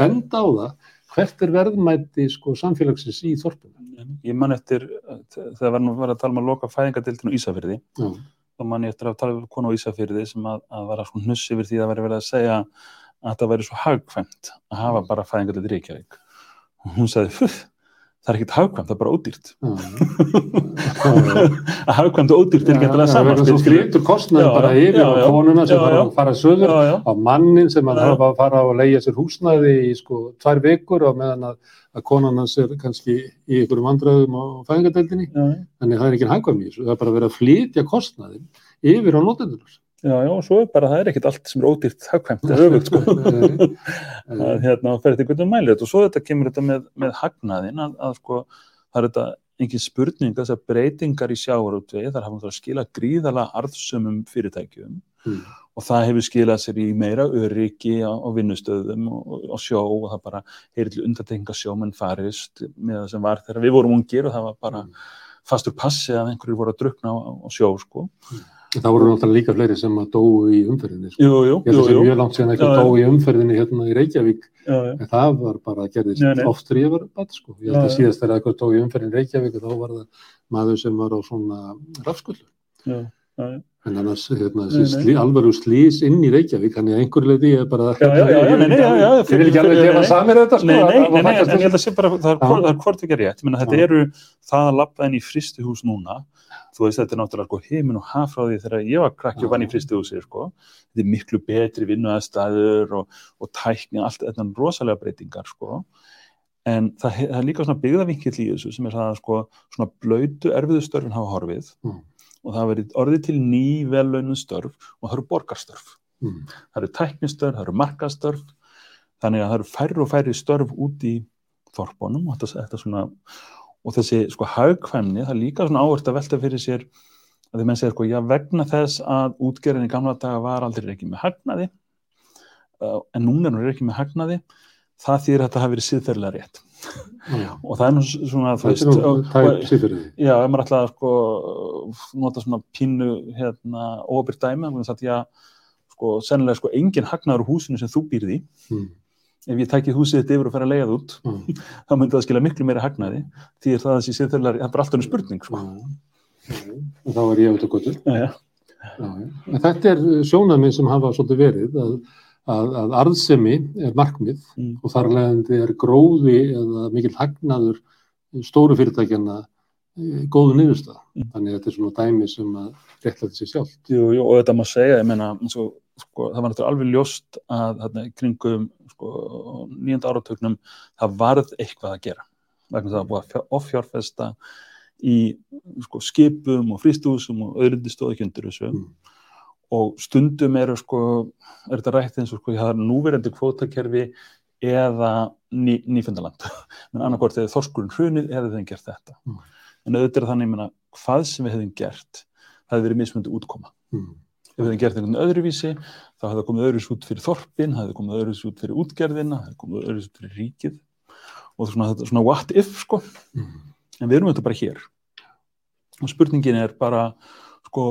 benda á það hvert er verðmæti sko samfélagsins í þorpunum. Ég man eftir, þegar var nú var að tala um að loka fæðingadildinu í Ísafyrði, Já, þá man ég eftir að tala um konu á Ísafyrði sem að, að var að hnuss yfir því að væri verið að segja að það væri svo hagkvæmt að hafa bara fæðingadildi Reykjavík. Og hún sagði, "Fuh, það er ekkert hagkvæmt, það er bara ódýrt. Já, að hagkvæmt og ódýrt er ekki alltaf saman. Þú flytur kostnaði bara yfir á konuna sem fara, já. fara söður á mannin sem að þarf að fara og leigja sér húsnæði í sko tvær vikur og meðan að, að konan hans er kannski í einhverjum vandræðum á fæðingadeildinni. Þannig það er ekki hangvæm í þessu. Það er bara verið að flytja kostnaðin yfir á notendur. Já, já, og svo er bara, það er ekkert allt sem er ódýrt hagkvæmt, það er öfugt, sko. að hérna, það fer þetta einhvern veginn mælið og svo þetta kemur þetta með, með hagnaðin að, að sko, það er þetta engin spurning að breytingar í sjávarútvegi þar hafa náttúrulega skilað gríðalega arðsumum fyrirtækjum Mm. og það hefur skilað sér í meira öryggi á, á vinnustöðum og, og, sjó og það bara heyri til undartenga sjómenn farist með það sem var þegar við vorum ungir og það var bara fastur passi að einhverjir voru að drukna á, á sjó sko. Það voru náttúrulega líka fleiri sem að dóu í umferðinni. Sko. Jú, jú, Ég held jú, að það sé jú. mjög langt síðan ekki að dóu í umferðinni hérna í Reykjavík. Já, já. En það var bara að gerðist Nei, nei. oft þegar ég var bætt sko. Ég held að síðast þegar eitthvað dóu í umferðinni í Reykjavík og þá var það maður sem var á svona rafskullu. Já, já, já. En annars, hérna, slí, alvaru slís inn í Reykjavík, þannig að einhverju leiti ég er bara... Já, já, já, nei, nei, Ég vil ekki alveg nei. samir þetta, sko. Nei, nei, nei, en ég held að sé bara, það er, hvort- er ekki rétt, þetta eru það að labba inn í fristihús núna, þú veist þetta er náttúrulega sko heimin og haf frá því þegar ég var krakki og vann í Já. fristihúsi, sko, þetta er miklu betri vinnuðastæður og, og tækni, allt þetta er rosalega breytingar, sko, en það, það er líka svona byggðavinkill í þessu sem er það að sko svona blöytu erfiðu störfin hafa horfið Mm. Og það verið orðið til ný velaunin störf og það eru borgarstörf Mm. það eru tæknistörf, það eru markastörf þannig að það eru færri og færri störf út í þorpunum og, þetta, þetta svona, og þessi sko hagkvæmni, það er líka svona áherslu að velta fyrir sér að því menn segja sko, já vegna þess að útgerðin í gamla daga var aldrei ekki með hagnaði uh, en núna er hún ekki með hagnaði það þýðir að þetta hafi verið síðferðilega rétt Já. og það er nú svona Það veist, er nú tæp sífrið. Já, ef maður ætlaði að sko, nota svona pínu hérna, óbyrgt dæmi, þannig að ég sko, sennilega sko, engin hagnaður húsinu sem þú býrði. Mm. Ef ég tæki húsið þetta yfir og fer að leiða það út, Mm. þá myndi það skila miklu meira hagnaði, því er það að þessi siðferðilega, það er bara alltaf einu spurning, sko. Já. Og þá er ég auðvitað. En þetta er sjónamið sem hafa svolítið verið að, að, að arðsemi er markmið Mm. og þar leðandi er gróði eða mikil hagnaður stóru fyrirtækjana eh, góðu niðurstað. Mm. Þannig að þetta er svona dæmi sem að réttlæti sér sjálf. Jú, jú, og þetta má segja, ég meina, og, sko, það var náttúrulega alveg ljóst að þarna, í kringum sko, nýjönda áratögnum það varð eitthvað að gera vegna það að búið að fjár- offjárfesta í sko, skipum og frístúsum og öðrundi stóð ekki undir þessu Mm. Og stundum eru sko, er þetta rætt eins og sko, það er núverandi kvótakerfi eða ný, nýfundaland menn annarkvort eða þorskurinn hrunið eða þeim gert þetta Mm. en auðvitað er þannig, meina, hvað sem við hefðum gert það hefði verið mismundi útkoma Mm. ef við hefðum gert einhvern öðruvísi þá hefði það komið öðruvísi út fyrir þorpin það hefði komið öðruvísi út fyrir útgerðina það hefði komið öðruvísi út fyrir ríkið og það er svona, þetta svona what if sko Mm. en við erum þetta bara hér og spurningin er bara sko,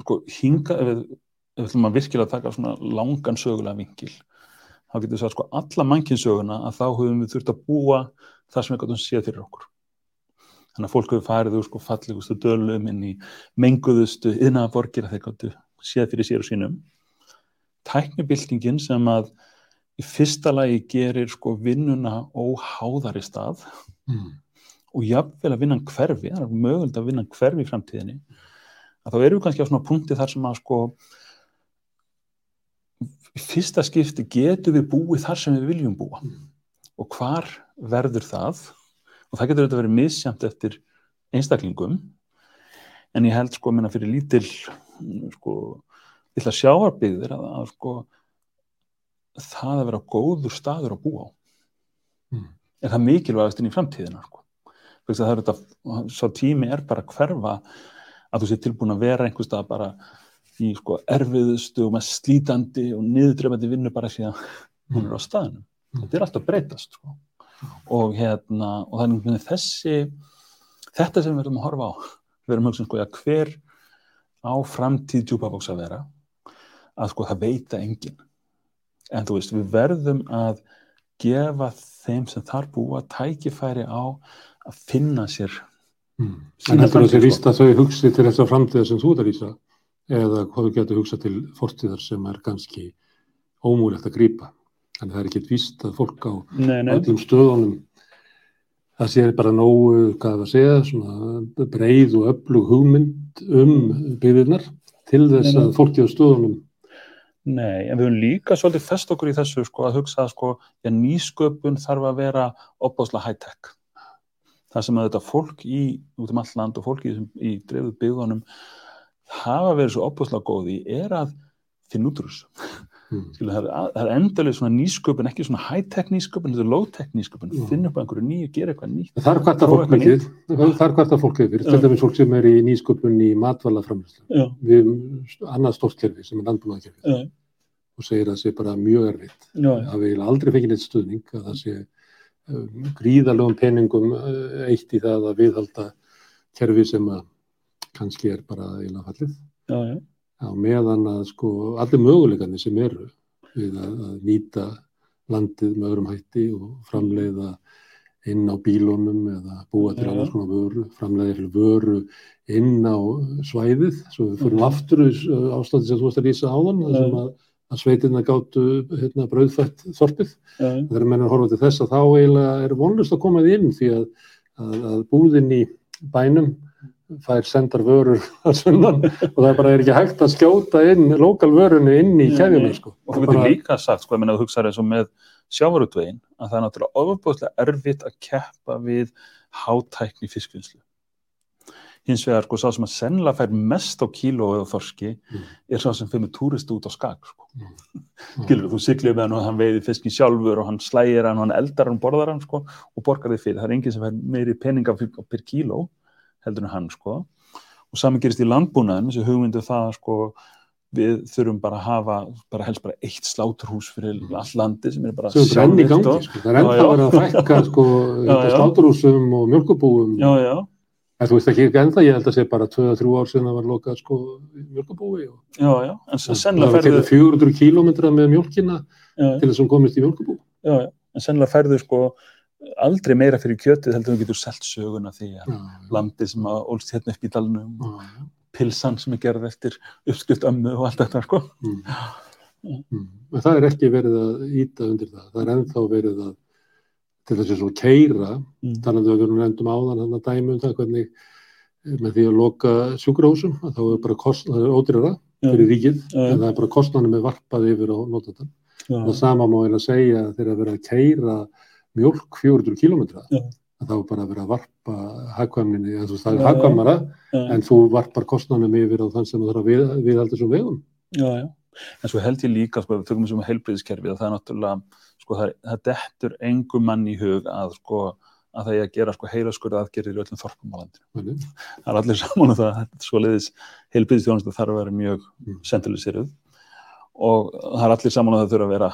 sko hinga ef við, ef við ætlum að virkilega taka svona langan sögulega vingil þá getur við sagt sko alla mannkinsöguna að þá höfum við þurft að búa það sem við gætum séð fyrir okkur þannig að fólk hefur farið úr sko fallegustu dölum inn í menguðustu yðnaðaborgir að þeir gáttu séð fyrir sér og sínum tæknibildingin sem að í fyrsta lagi gerir sko vinnuna óháðari stað mm. og jafnvel að vinna hverfi, það er mögulegt að vinna hverfi í framtíðinni að þá erum við kannski á svona punkti þar sem að sko fyrsta skipti getum við búið þar sem við viljum búa Mm. og hvar verður það og það getur auðvitað verið misjamt eftir einstaklingum en ég held sko minna fyrir lítil sko lilla sjáarbyggðir að, að sko það að vera góður staður að búa á Mm. er það mikilvægast inn í framtíðina sko. Að það er þetta svo tími er bara að hverfa að þú sé tilbúin að vera einhvers stað bara í sko erfiðustu og mest slítandi og niðurdrefandi vinnu bara því að hún er á staðinu Mm. þetta er alltaf breytast sko. og hérna og þannig að þessi þetta sem við verðum að horfa á við verðum að hugsa um sko að hver á framtíð djúpabóks að vera að sko það veita engin en þú veist við verðum að gefa þeim sem þar búa tækifæri á að finna sér Mm. En heldur það sé víst að þau hugsi til þess að framtíða sem þú ert að lýsa? Eða hvað þau getur hugsa til fortíðar sem er kannski ómúlegt að grípa. Þannig það er ekki víst að fólk á nei, nei, öllum stöðunum það sé bara nógu, hvað það segja, svona breið og öflug hugmynd um byggðirnar til þess Nei, að á stöðunum nei, en við höfum líka svolítið fest okkur í þessu sko að hugsa að sko já, nýsköpun þarf að vera opbáslega high-tech það sem að þetta fólk í út um all land og fólk í, í dreifðu byggðunum hafa verið svo opbáslega góði er að finna út úr þessu mm. Það er, það er endalega svona nýsköpun, ekki svona high-tech nýsköpun, þetta er low-tech nýsköpun, Já. finna upp einhverju nýju, gera eitthvað nýtt. Það er hvert að fólk mikið, það er hvert að fólk til Já. dæmis fólk sem er í nýsköpun í matvælaframlýslu. Já, Við annað stórt kerfi sem er landbúnaðkerfi og segir að það sé bara mjög erfitt. Það vil aldrei fengið neitt stuðning að það sé um, gríðarlegum peningum uh, eitt í það að viðhalda kerfi sem að kannski er bara eiginlega fallið. já, já, á meðan að sko allir möguleikarnir sem eru við að, að nýta landið með öðrum hætti og framleiða inn á bílónum eða búa til annars konar vöru, framleiða til vöru inn á svæðið, svo við fyrir Mhm. aftur ástandi sem þú varst að lýsa þar sem Já. að, að sveitirna gáttu hérna, brauðfætt þorpið. já, Þegar menn að horfa til þess að þá eiginlega er vonlust að koma því inn því að, að, að búðin í bænum fær sendar vörur að sunnan og það bara er ekki hægt að skjóta inn lokal vörunni inn í nei. sko. Og þú getur líka sagt, sko, ég meina, þú hugsaður eins og með sjávarutvegin, að það er náttúrulega ofabóðslega erfitt að keppa við hátækni fiskvinnslu. Hins vegar, sko, sá sem að sennilega fær mest á kíló eða þorski Mm. er sá sem fyrir túristu út á skag, sko. Mm. Skilur, þú siglið með hann og hann veiði fiskin sjálfur og hann slægir hann og hann eldar hann, borðar hann, sko, og borgar þið fyrir. Það er enginn sem fær meiri peninga per kíló heldur en hann, sko. Og saman gerist í landbúnaðin, þessi hugmyndu það, sko, við þurfum bara að hafa, bara helst bara eitt sláturhús fyrir all landi sem er bara gangi og- sko. það er ennþá verið að fækka sko, Já, já. Já, já, en þú veist ekki ennþá, ég held að sé bara 2-3 ár sinna var lokað sko, mjölkubúi og já, já, en s- það sennilega var ferðu, tekið 400 kílómetra með mjölkina já, til þess að hún komist í mjölkubú já, já, en sennilega ferðu sko aldrei meira fyrir kjötið heldur en þú getur selt söguna því að Já, landi sem að ólst hérna upp í dalnum og já, já. pilsan sem er gerð eftir uppskrift ömmu og allt þetta, sko. Mm. Mm. En það er ekki verið að íta undir það. Það er ennþá verið að til þess að keira, Mm. talandi um að við erum nefndum áðan hann að dæmi um það hvernig eh, með því að loka sjúkrahúsum, að þá er bara kost, það er Já, fyrir ríkið, já. en það er bara kostnanum með varpað yfir á notandan. já, Og sama má eiginlega segja þegar að vera að keira mjölk 400 kilometra, Já. að þá er bara að vera að varpa hagkvæmninni, en þú veist það er hagkvæmara, en þú varpar kostnanum yfir á þann sem þú þarf að við, viðhalda þessum vegum. En svo held ég líka, sko, við tökum þessum heilbriðiskerfi að það er náttúrulega, sko, það, það dettur engum mann í hug að, sko, að það er að gera, sko, heilaskurða aðgerðir í öllum þorpum á landinu. Þannig. Það er allir saman um það, er svo leiðis heilbriðistjónustu þarf að vera mjög Mm. sentraliseruð og það er allir saman um það þurfa að vera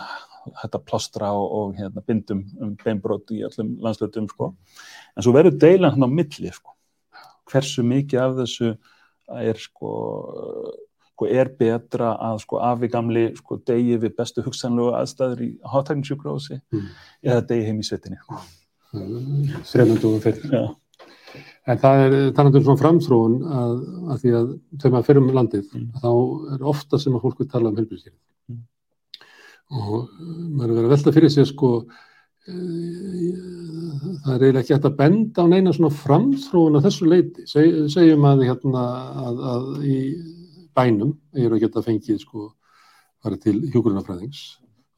hægt að plástra og, og hérna, bindum um beinbrot í öllum landslötum, sko. En svo verður deilan hann á milli, sko. Hversu mikið af þessu er, sko, sko er betra að sko afi gamli sko degi við bestu hugsanlegu aðstæður í hátækningssjúkrahúsi Mm. eða degi heim í svetinni. þremundum fyrir. Já, En það er þannig um svona framþróun að, að því að þegar maður fyrir um landið Mm. þá er ofta sem að vil tala um helbriðskerfið. Mm. Og maður er verið að velta fyrir sér sko uh, það er eiginlega ekki hægt að benda á neina svona framþróun að þessu leiti. Seg, segjum að, hérna, að, að í bænum er að geta fengið sko fara til hjúgrunafræðings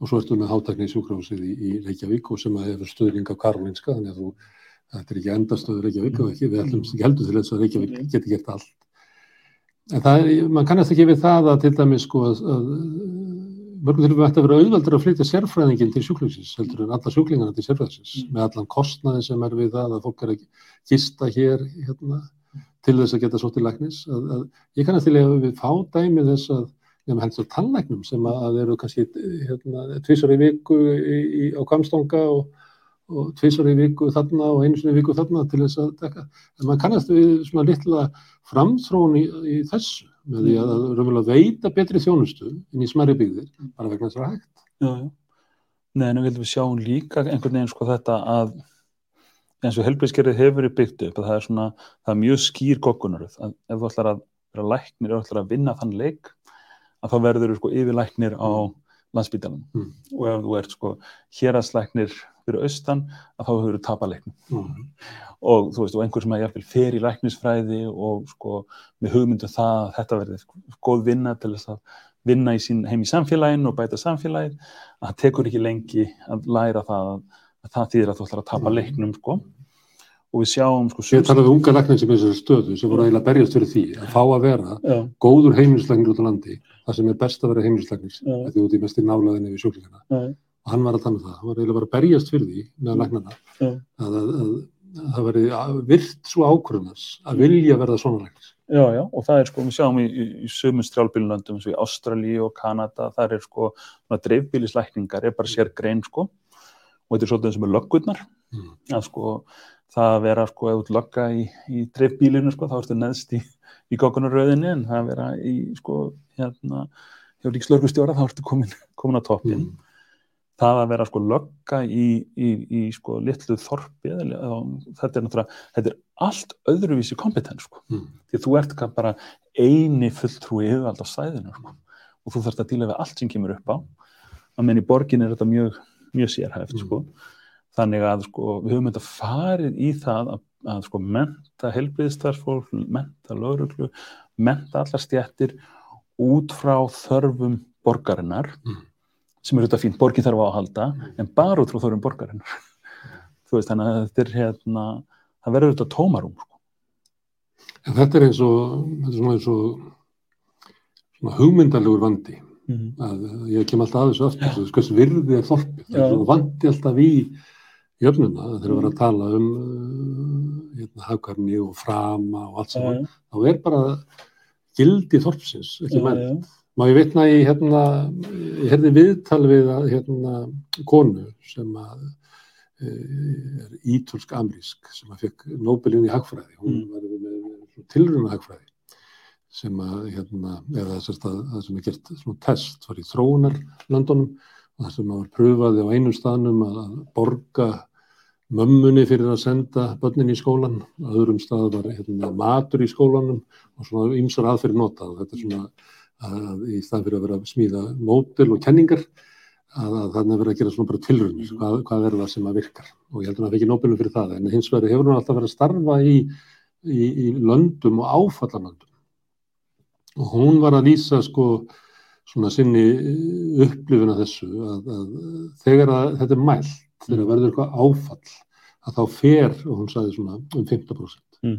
og svo ertu með hátækni í sjúkrahúsið í, í Reykjavík og sem að hefur stöðning af Karolinska þannig að þú, þetta er ekki endastöður Reykjavík og ekki, við ætlum ekki heldur til þess að Reykjavík geti gert allt. En það er, mann kannast ekki við það að til dæmis sko að, að mörgum til að ætti að vera auðveldur að flytja sérfræðingin til sjúklingsins heldur en alla sjúklingana til sérfræðingsins Mm. með allan kostnaði sem er við það að fólk er að gista hér hérna, til þess að geta læknis að, að ég kannast til að við fá dæmi þess að nefnum helst á tannlæknum sem að eru kannski hérna, tvisar í viku í, í, á kamstanga og, og tvisar í viku þarna og einu sinni í viku þarna til þess að dekka. En maður kannast við svona litla framþróun í, í þessu með því að, raunverulega veita betri þjónustu inn í smæri byggðir bara vegna þess að hægt. Nei, en við sjáum líka einhvern veginn sko þetta að eins og helbriðskerfið hefur verið byggt upp að það er svona, það er mjög skýr goggunaröð að ef þú ætlar að vera læknir þú ætlar að vinna þann leik að þá verður þú sko yfirlæknir á landsbítalum Mm. og ef þú ert sko héraðslæknir fyrir austan að þá hefur þú tapaleiknum Mm. og þú veist og einhver sem að jafnvel fer í læknisfræði og sko með hugmyndu það að þetta verði sko, góð vinna til þess að vinna í sín, heim í samfélaginu og bæta samfélagið að það tekur ekki lengi að læra það að, að það þýðir að þú ætlar að tapa Mm. leiknum sko. Og við sjáum sko Ég talaði um unga læknir sem er þessari stöðu sem voru að berjast fyrir því að fá að vera já, góður heimilislæknir út á landi það sem er best að vera heimilislæknir Já. því út í mest í nálaðinni við sjúklingana. Já, og hann var að tala um það, hann var eiginlega bara að berjast fyrir því með læknarna að, að, að, að það veri virt svo ákvörðunars að vilja verða svona læknir. Já, já og það er sko, við sjáum í, í, í sömum strjálbílunöndum eins og í Ástralíu og Kanada þar er sko, dreifbílislækningar er bara sér grein sko og þetta er svolítið og með löggurnar Mm. að sko það að vera sko ert lögga í, í dreifbílinu sko þá ertu neðst í, í goggunaröðinni en það að vera í sko hérna hjá ríkslörgustjóra þá ertu komin, komin á toppin Mm. það að vera sko lögga í, í, í sko litlu þorpi eða, eða, þetta er náttúrulega þetta er allt öðruvísi kompetens sko Mm. því að þú ert kann bara eini fulltrúi yfirvald á sæðinu sko. og þú þarfst að díla við allt sem kemur upp á að menn í borgin er þetta mjög, mjög sérhæft Mm. sko. þannig að sko, við höfum þetta farið í það að, að sko, menta helbriðstarfsfólk, menta lögreglu, menta allar stjættir út frá þörfum borgarinnar Mm. sem er þetta fínt, borgin þarf að halda en bara út frá þörfum borgarinnar þú veist, þannig að þetta er hérna það verður þetta tómarum sko. En þetta er eins og, þetta er svona eins og svona hugmyndalegur vandi mm að ég kem alltaf að þessu aftur, þessu hvers virði er þorpið, það er vandi alltaf í jöfnuna þegar við erum að tala um uh, hérna, hagkvæmni og frama og allt saman, þá er bara gildi þorpsins, ekki menn. Má ég vitna í hérna, ég herði viðtal við að, hérna konu sem að e, er ítölsk amerísk sem að fekk Nobelin í hagfræði, hún Mm. var með tilruna hagfræði sem að hérna, eða þess að það sem er gert svona test var í þróunarlöndunum og það sem að var pröfaði á einum staðnum að að borga mömmunni fyrir að senda börnin í skólan, á öðrum stað var hérna, matur í skólanum og svona ýmsar aðferði notað. Og þetta er svona að í stað fyrir að vera að smíða mótil og kenningar að, að þannig að vera að gera svona bara tilrunir hvað, hvað er það sem að virkar. Og ég heldur að það ekki nóbelum fyrir það en hins vegar hefur hún alltaf verið að starfa í, í, í löndum og áfallalöndum og hún var að lýsa sko svona sinni upplifun af þessu að, að þegar að þetta er mælt þegar verður eitthvað áfall að þá fer, og hún sagði svona um 15% Mm.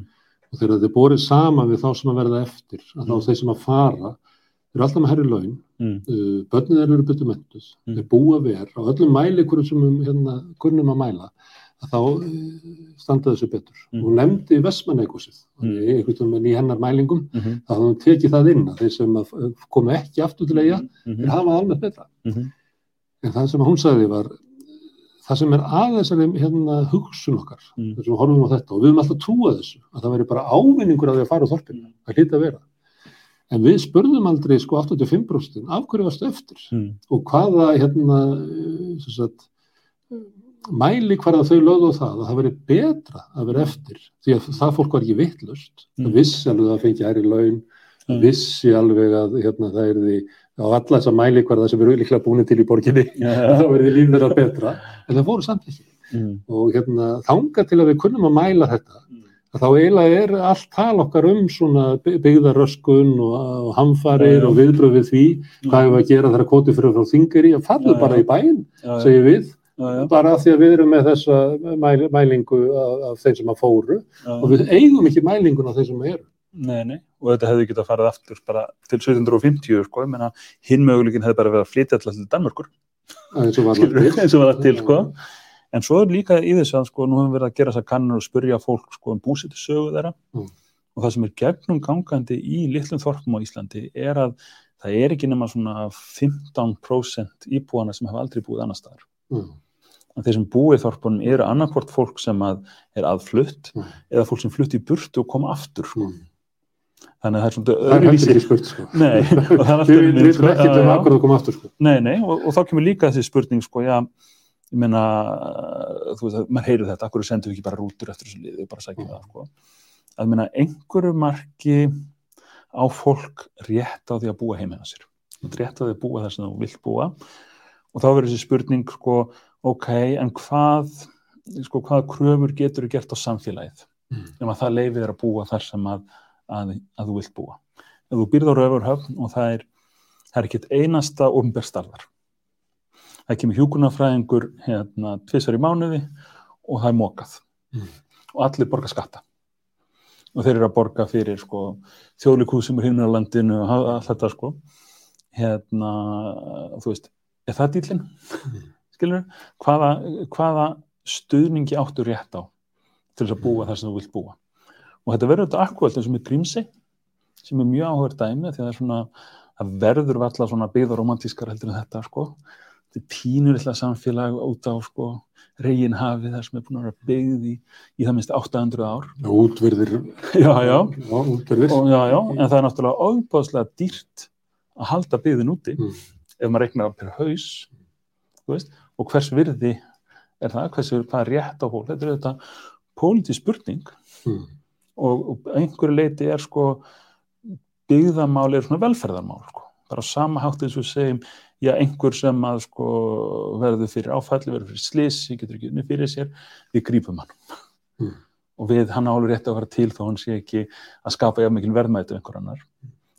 og þegar þetta er borið saman við þá sem að verða eftir að þá Mm. þeir sem að fara eru alltaf með herri laun mm. uh, börnið þeir eru betur mentuð, Mm. þeir búa ver á öllum mælikurum sem um, hérna, kunnum að mæla þá uh, standa þessu betur. Mm. Hún nefndi Vestmanneikosið, Mm. einhvern veginn í hennar mælingum, Mm -hmm. þá hún tekið það inn að þeir sem að uh, komu ekki aftur til eiga, þeir hafa almennt betra. Mhm. En það sem hún sagði var, það sem er að þessari hérna, hugsun okkar, Mm. þessum við horfum á þetta og við höfum alltaf trúað þessu, að það veri bara ávinningur að því að fara á þorpinu, það hlýta að vera. En við spurðum aldrei sko 85% af hverju varstu eftir Mm. og hvaða hérna, eh, sem sagt, mæli hvar að þau lögðu það að það veri betra að vera eftir því að það fólk var ekki vittlust Mm. vissi alveg að það fengi æri laun Mm. vissi alveg að hérna, það er því á alla þessa mæli hvar það sem eru líklega búin til í borginni Já. þá verði líf þeirra betra. En það fóru samt ekki. Mm. og hérna, þanga til að við kunnum að mæla þetta að þá eiginlega er allt tal okkar um svona by- byggðaröskun og, og hamfarir og viðbröð við því hvað hefur að gera þegar koti fyrir frá þingari að falla Já, bara í já, segir við bara af því að við erum með þessa mæl, mælingu af, af þeim sem að fóru já. og við eigum ekki mælingun af þeim sem eru Nei, nei, og þetta hefði getað farið aftur bara til 1750, sko, ég meina hinn möguleikin hefði bara verið að flytja alltaf til Danmörkur, eins og var lagt til. sko. En svo er líka í þessu að, sko, nú hefum við verið að gera þessar kannur og spurja fólk, sko, um búsitu sögu þeirra Mm. og það sem er gegnum gangandi í litlum þorpum á Íslandi er að það er ekki nema svona 15% íbúana sem hafa aldrei búið annar staðar. Mm, að þeir sem búið þorpunum eru annarkvort fólk sem að er aðflutt Mm. eða fólk sem flutt í burtu og koma aftur sko. mm. þannig að það er svona það er öðruvísi ekki spurt sko. Nei, og það er alltaf við veitum sko, ekki já, um akkur að koma aftur sko. nei, nei, og, og þá kemur líka þessi spurning sko, já, ég meina þú veist að maður heyrir þetta, akkur sendum við ekki bara rútur eftir þessu liði og bara sækjum Mm. það sko. að meina einhverju marki á fólk rétt á því að búa heimina sér rétt á því að búa þar sem þú vilt búa og þá verður þessi spurning sko, ok, en hvað sko, hvaða kröfur getur þú gert á samfélagið Mm. ef að það leifir þér að búa þar sem að, að, að þú vilt búa ef þú býrð á Rauvarhöfn og það er það er ekkert einasta ofnbærstarðar það kemur hjúkunarfræðingur hérna tvisar í mánuði og það er mokað Mm. og allir borga skatta og þeir eru að borga fyrir sko, þjóðlikúð sem er hinn á landinu og allt þetta sko hérna, þú veist er það dýlinn? Mm. Skilur, hvaða, hvaða stuðningi áttu rétt á til þess að búa þar sem þú vilt búa? Og þetta verður þetta akkvælt eins og með Grímsey sem er mjög áhugaður dæmi því að það er svona, það verður valla svona byggðaromantískar heldur en þetta sko. Þetta er pínurilla samfélag út á sko reginhafi þar sem er búin að vera byggð í, í það minnst 800 ár. Útverðir já, já, já, útverðir og, já, já, en það er náttúrulega ofbáðslega dýrt að halda byggðin úti. Mm. ef maður reiknar per haus þú veist, og hvers virði er það, hvers virði, hvað er rétt á fólk þetta er þetta pólitísk spurning Mm. og, og einhverju leiti er sko byggðamál er svona velferðarmál sko. bara á sama hátt eins og segjum já, einhver sem að sko verður fyrir áfalli, verður fyrir slissi getur ekki unni fyrir sér, við grípum hann Mm. og við, hann álu rétt að vera til þó hann sé ekki að skapa jafn mikil verðmæti af einhver annar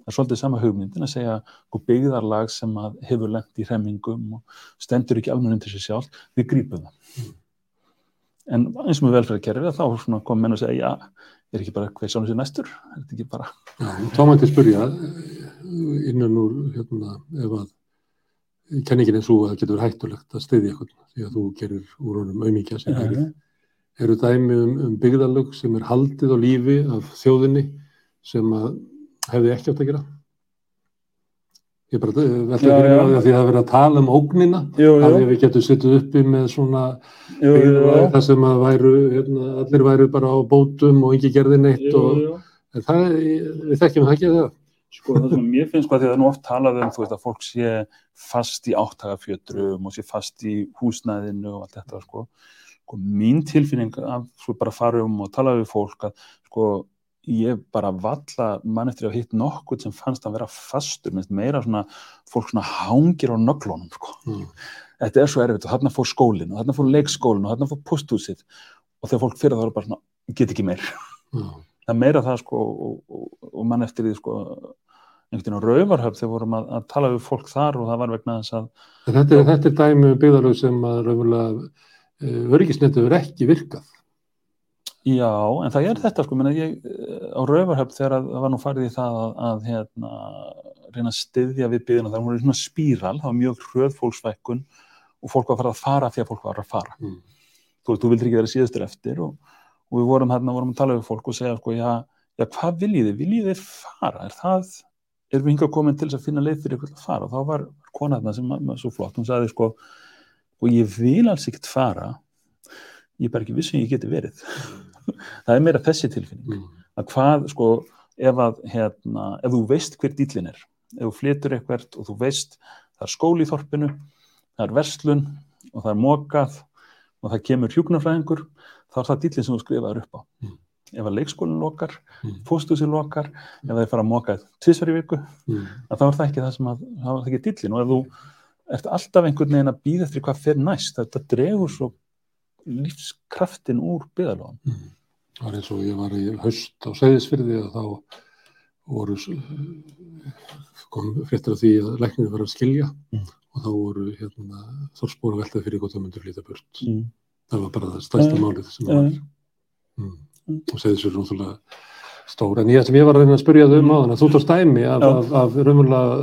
það er svolítið sama hugmyndin að segja sko, byggðarlag sem hefur lent í hremmingum og stendur ekki almenna til sér sjálf, við grípum það. En eins og með velferðarkerfi þá kom menn að segja, já, er ekki bara hvað sjónu sér næstur, er þetta ekki bara Já, spyrja eh, innan úr hérna, ef að kenningin er svo að það getur hættulegt að styðja eitthvað því að þú gerir úr honum auðmíkja sem gerir. Eru dæmi um, um byggðalög sem er haldið á lífi af þjóðinni sem að hefði ekki átt að gera? Ég bara eh, já. mig á því að að það er verið að tala um ógnina jú, að því að við getum sittið uppi með svona jú, þar sem að væru, hérna, allir væru bara á bótum og ekki gerði neitt og það, við þekkjum það ekki að það. Sko það sem mér finnst sko að því að það er nú oft talað um þú veist að fólk sé fast í áttagafjötrum og sé fast í húsnæðinu og allt þetta sko. sko mín tilfinning að sko bara fara um og tala við fólk að sko ég bara valla mann eftir að hitt nokkuð sem fannst að vera fastur minnst meira svona fólk svona hangir á nöglunum sko. Mm. Þetta er svo erfitt og þarna fór skólinn og þarna fór leikskólinn og þarna fór posthúsið og þegar fólk fyrir það er bara svona, get ekki meir Já. það er meira það sko og, og, og mann eftir því sko einhvern veginn á Rauvarhöfn þegar vorum að, að tala við fólk þar og það var vegna þess að Þetta, er- þetta er dæmi um byggðarlög sem að raunverulega uh, öryggisnettu er ekki virkað. Já, en það er þetta sko menna, ég, eh, á Rauvarhöfn þegar að, það var nú farið í það að, að hérna, reyna að styðja við byggðina það var svona spíral, það var mjög hröð fólksvækkun og fólk var að fara að fara því að fólk var að fara Mm. þú veist, þú vildir ekki vera síðustur eftir og, og við vorum hérna, vorum að tala við fólk og segja sko, já, já, hvað viljið þið? Viljið þið fara? Er það, erum við hingað komin til þess að finna leið fyrir ykkur að fara? Og þá var kona þarna sem var svo flott, hún sagði sko, og ég vil alls ekkert fara, ég er bara ekki vissum ég geti verið. Það er meira þessi tilfinning, Mm. að hvað, sko, ef að, hérna, ef þú veist hver dýlin er, ef þú flytur eitthvert og þú veist, það er skóli í þorpinu, það er verslun og það er mokað og það kemur hjúknarfræðingur þá er það dýllin sem þú skrifaður upp á Mm. ef að leikskólinn lokar, Mm. fóstúsi lokar ef það er fara að moka tvisvar í viku Mm. þá er það ekki það sem að þá er það ekki dýllin og ef þú ert alltaf einhvern veginn að býða eftir hvað fer næst þetta dregur svo lífskraftin úr byðalóðan Mm. Það var eins og ég var í haust á Seyðisfyrði og þá voru kom fréttir af því að læknir var að skilja Mm. og þá voru hérna, þorspóra veltað fyrir hvort það myndur flytja burt. mm. Það var bara það stærsta Ja, málið sem ja. var. Mm. Og Seyðisfyrði er náttúrulega stór. En ég sem ég var að reyna að spyrja þau um á þannig að þú tókst dæmi af, af, af raunverulega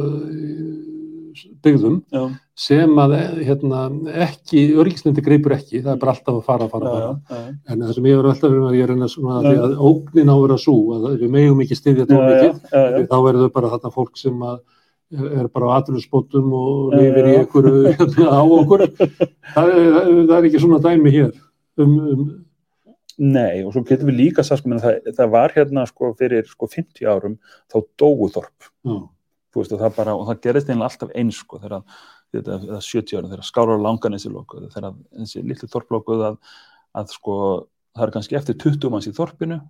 byggðum já, sem að hérna, ekki, örgisnindi greipur ekki, það er bara alltaf að fara, fara, já, fara. En það sem ég var alltaf um að ég reyna svona að, að ógnin á að vera svo að við megum ekki styðja já. þá verður bara þarna fólk sem að er bara á atvinnsbótum og lifir í einhverju hérna, á okkur. Það er, það er ekki svona dæmi hér. Um, um, Nei, og svo getum við líka sagt, sko, það, það var hérna sko fyrir sko 50 árum þá dóu þorp, já, þú veist, og það bara, og það gerist einlega alltaf eins, sko, þegar þetta, eða 70 árum, þegar skárar og langanesi lokuðu, þegar þessi litlu þorp lokuðu að, að sko, það er kannski eftir 20 manns í þorpinu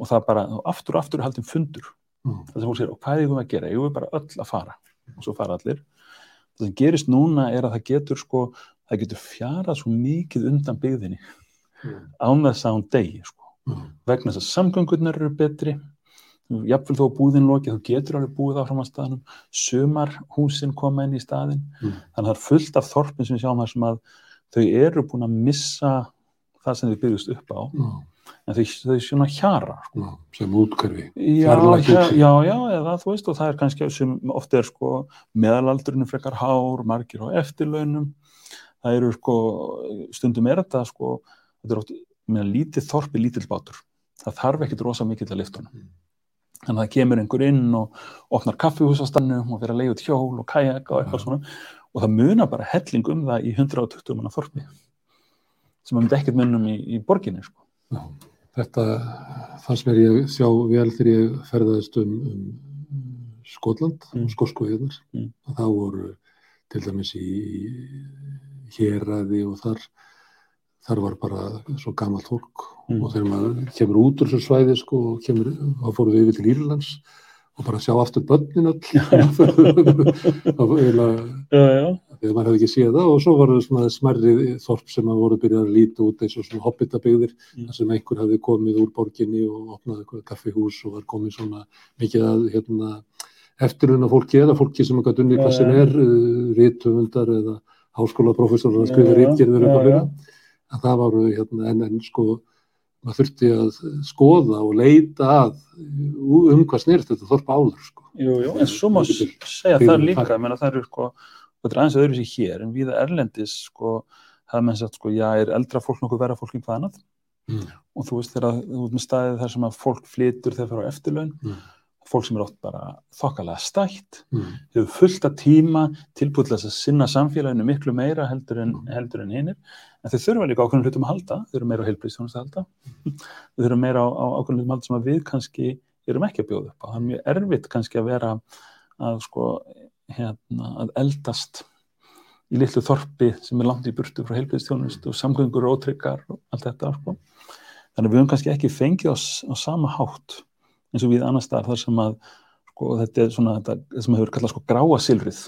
og það bara, aftur og aftur er haldin fundur, já, það sem fólk sér, og hvað eigum við að gera, eigum við bara öll að fara, og svo fara allir. Það sem gerist núna er að það getur sko, það getur fjarað svo mikið undan byggðinni já, án þess að hún degi, sko já, vegna þess að samgöngurnar eru betri jafnvel þó að búðin loki þú getur alveg búið áfram á staðnum sumar húsin koma inn í staðin Mm. þannig að það er fullt af þorpin sem við sjáum þar sem að þau eru búin að missa það sem þau byggðust upp á já, en þau, þau svona hjara sko. já, sem útkörfi. Fjarlægt já, já, já, eða þú veist og það er kannski sem oft er sko meðalaldurinn frekar hár, margir á eftirlaunum það eru sko stundum er þetta sko þetta er oft, meina, lítið þorpi lítill bátur það þarf ekkit rosa mikill að lifta honum Mm. Þannig að það kemur einhver inn og opnar kaffihús á stannum og fyrir að leiða út hjól og kajak og eitthvað svona og það munar bara helling um það í 120 manna þorpi sem maður myndi ekkert munum í, í borginni sko. Já, þetta fannst mér ég sjá vel þegar ég ferðaðist um, um Skotland, Mm. mm. skóskóiðnar. Mm. Það voru til dæmis í héræði og þar, þar var bara svo gamalt fólk Mm. og þegar maður kemur út úr þessu svæði sko, og kemur, þá fórum við yfir til Írlands og bara sjá aftur börnin öll. það var eiginlega þegar maður hefði ekki séð það og svo var það svona smerri þorp sem að voru byrjað að líta út eins og svona hobbitabygðir Mm. þar sem einhver hefði komið úr borginni og opnað eitthvað kaffihús og var komið svona mikið að hérna, eftirunna fólki eða fólki sem að unni Já, hvað sem er, uh, rítumundar eða háskólaprofessorar að skrifa rítgerðir eitthvað að það varu hérna, en, en sko maður þurfti að skoða og leita að uh, um hvað snýrst þetta þorp áður sko. jú, jú, en svo má segja það líka, ég meina það eru sko þetta er aðeins öðru sér hér, en við erlendis sko, það er með sagt sko, já, er eldra fólk nokkuð verða fólk í hvað annað Mm. og þú veist þegar þú ert með staðið þar sem að fólk flytur þegar það fara á eftirlaun Mm. Fólk sem er oft bara þokkalega stætt Mm. hefur fullt af tíma tilbúið til þess að sinna samfélaginu miklu meira heldur en, heldur en hinnir en þau þurfa líka ákveðnum hlutum að halda þau eru meira á heilbrýðstjónust að halda. Þau þurfa meira á, á ákveðnum hlutum að halda sem við kannski erum ekki að bjóða upp á. Það er mjög erfitt kannski að vera að sko hérna, að eldast í litlu þorpi sem er langt í burtu frá heilbrýðstjónust og samgöngur og ótryggar og allt þetta sko. þannig að við höfum kannski ekki fengið á, s- á sama hátt eins og við annar staðar þar sem að sko, þetta er svona þetta sem hefur kallað sko gráa silfrið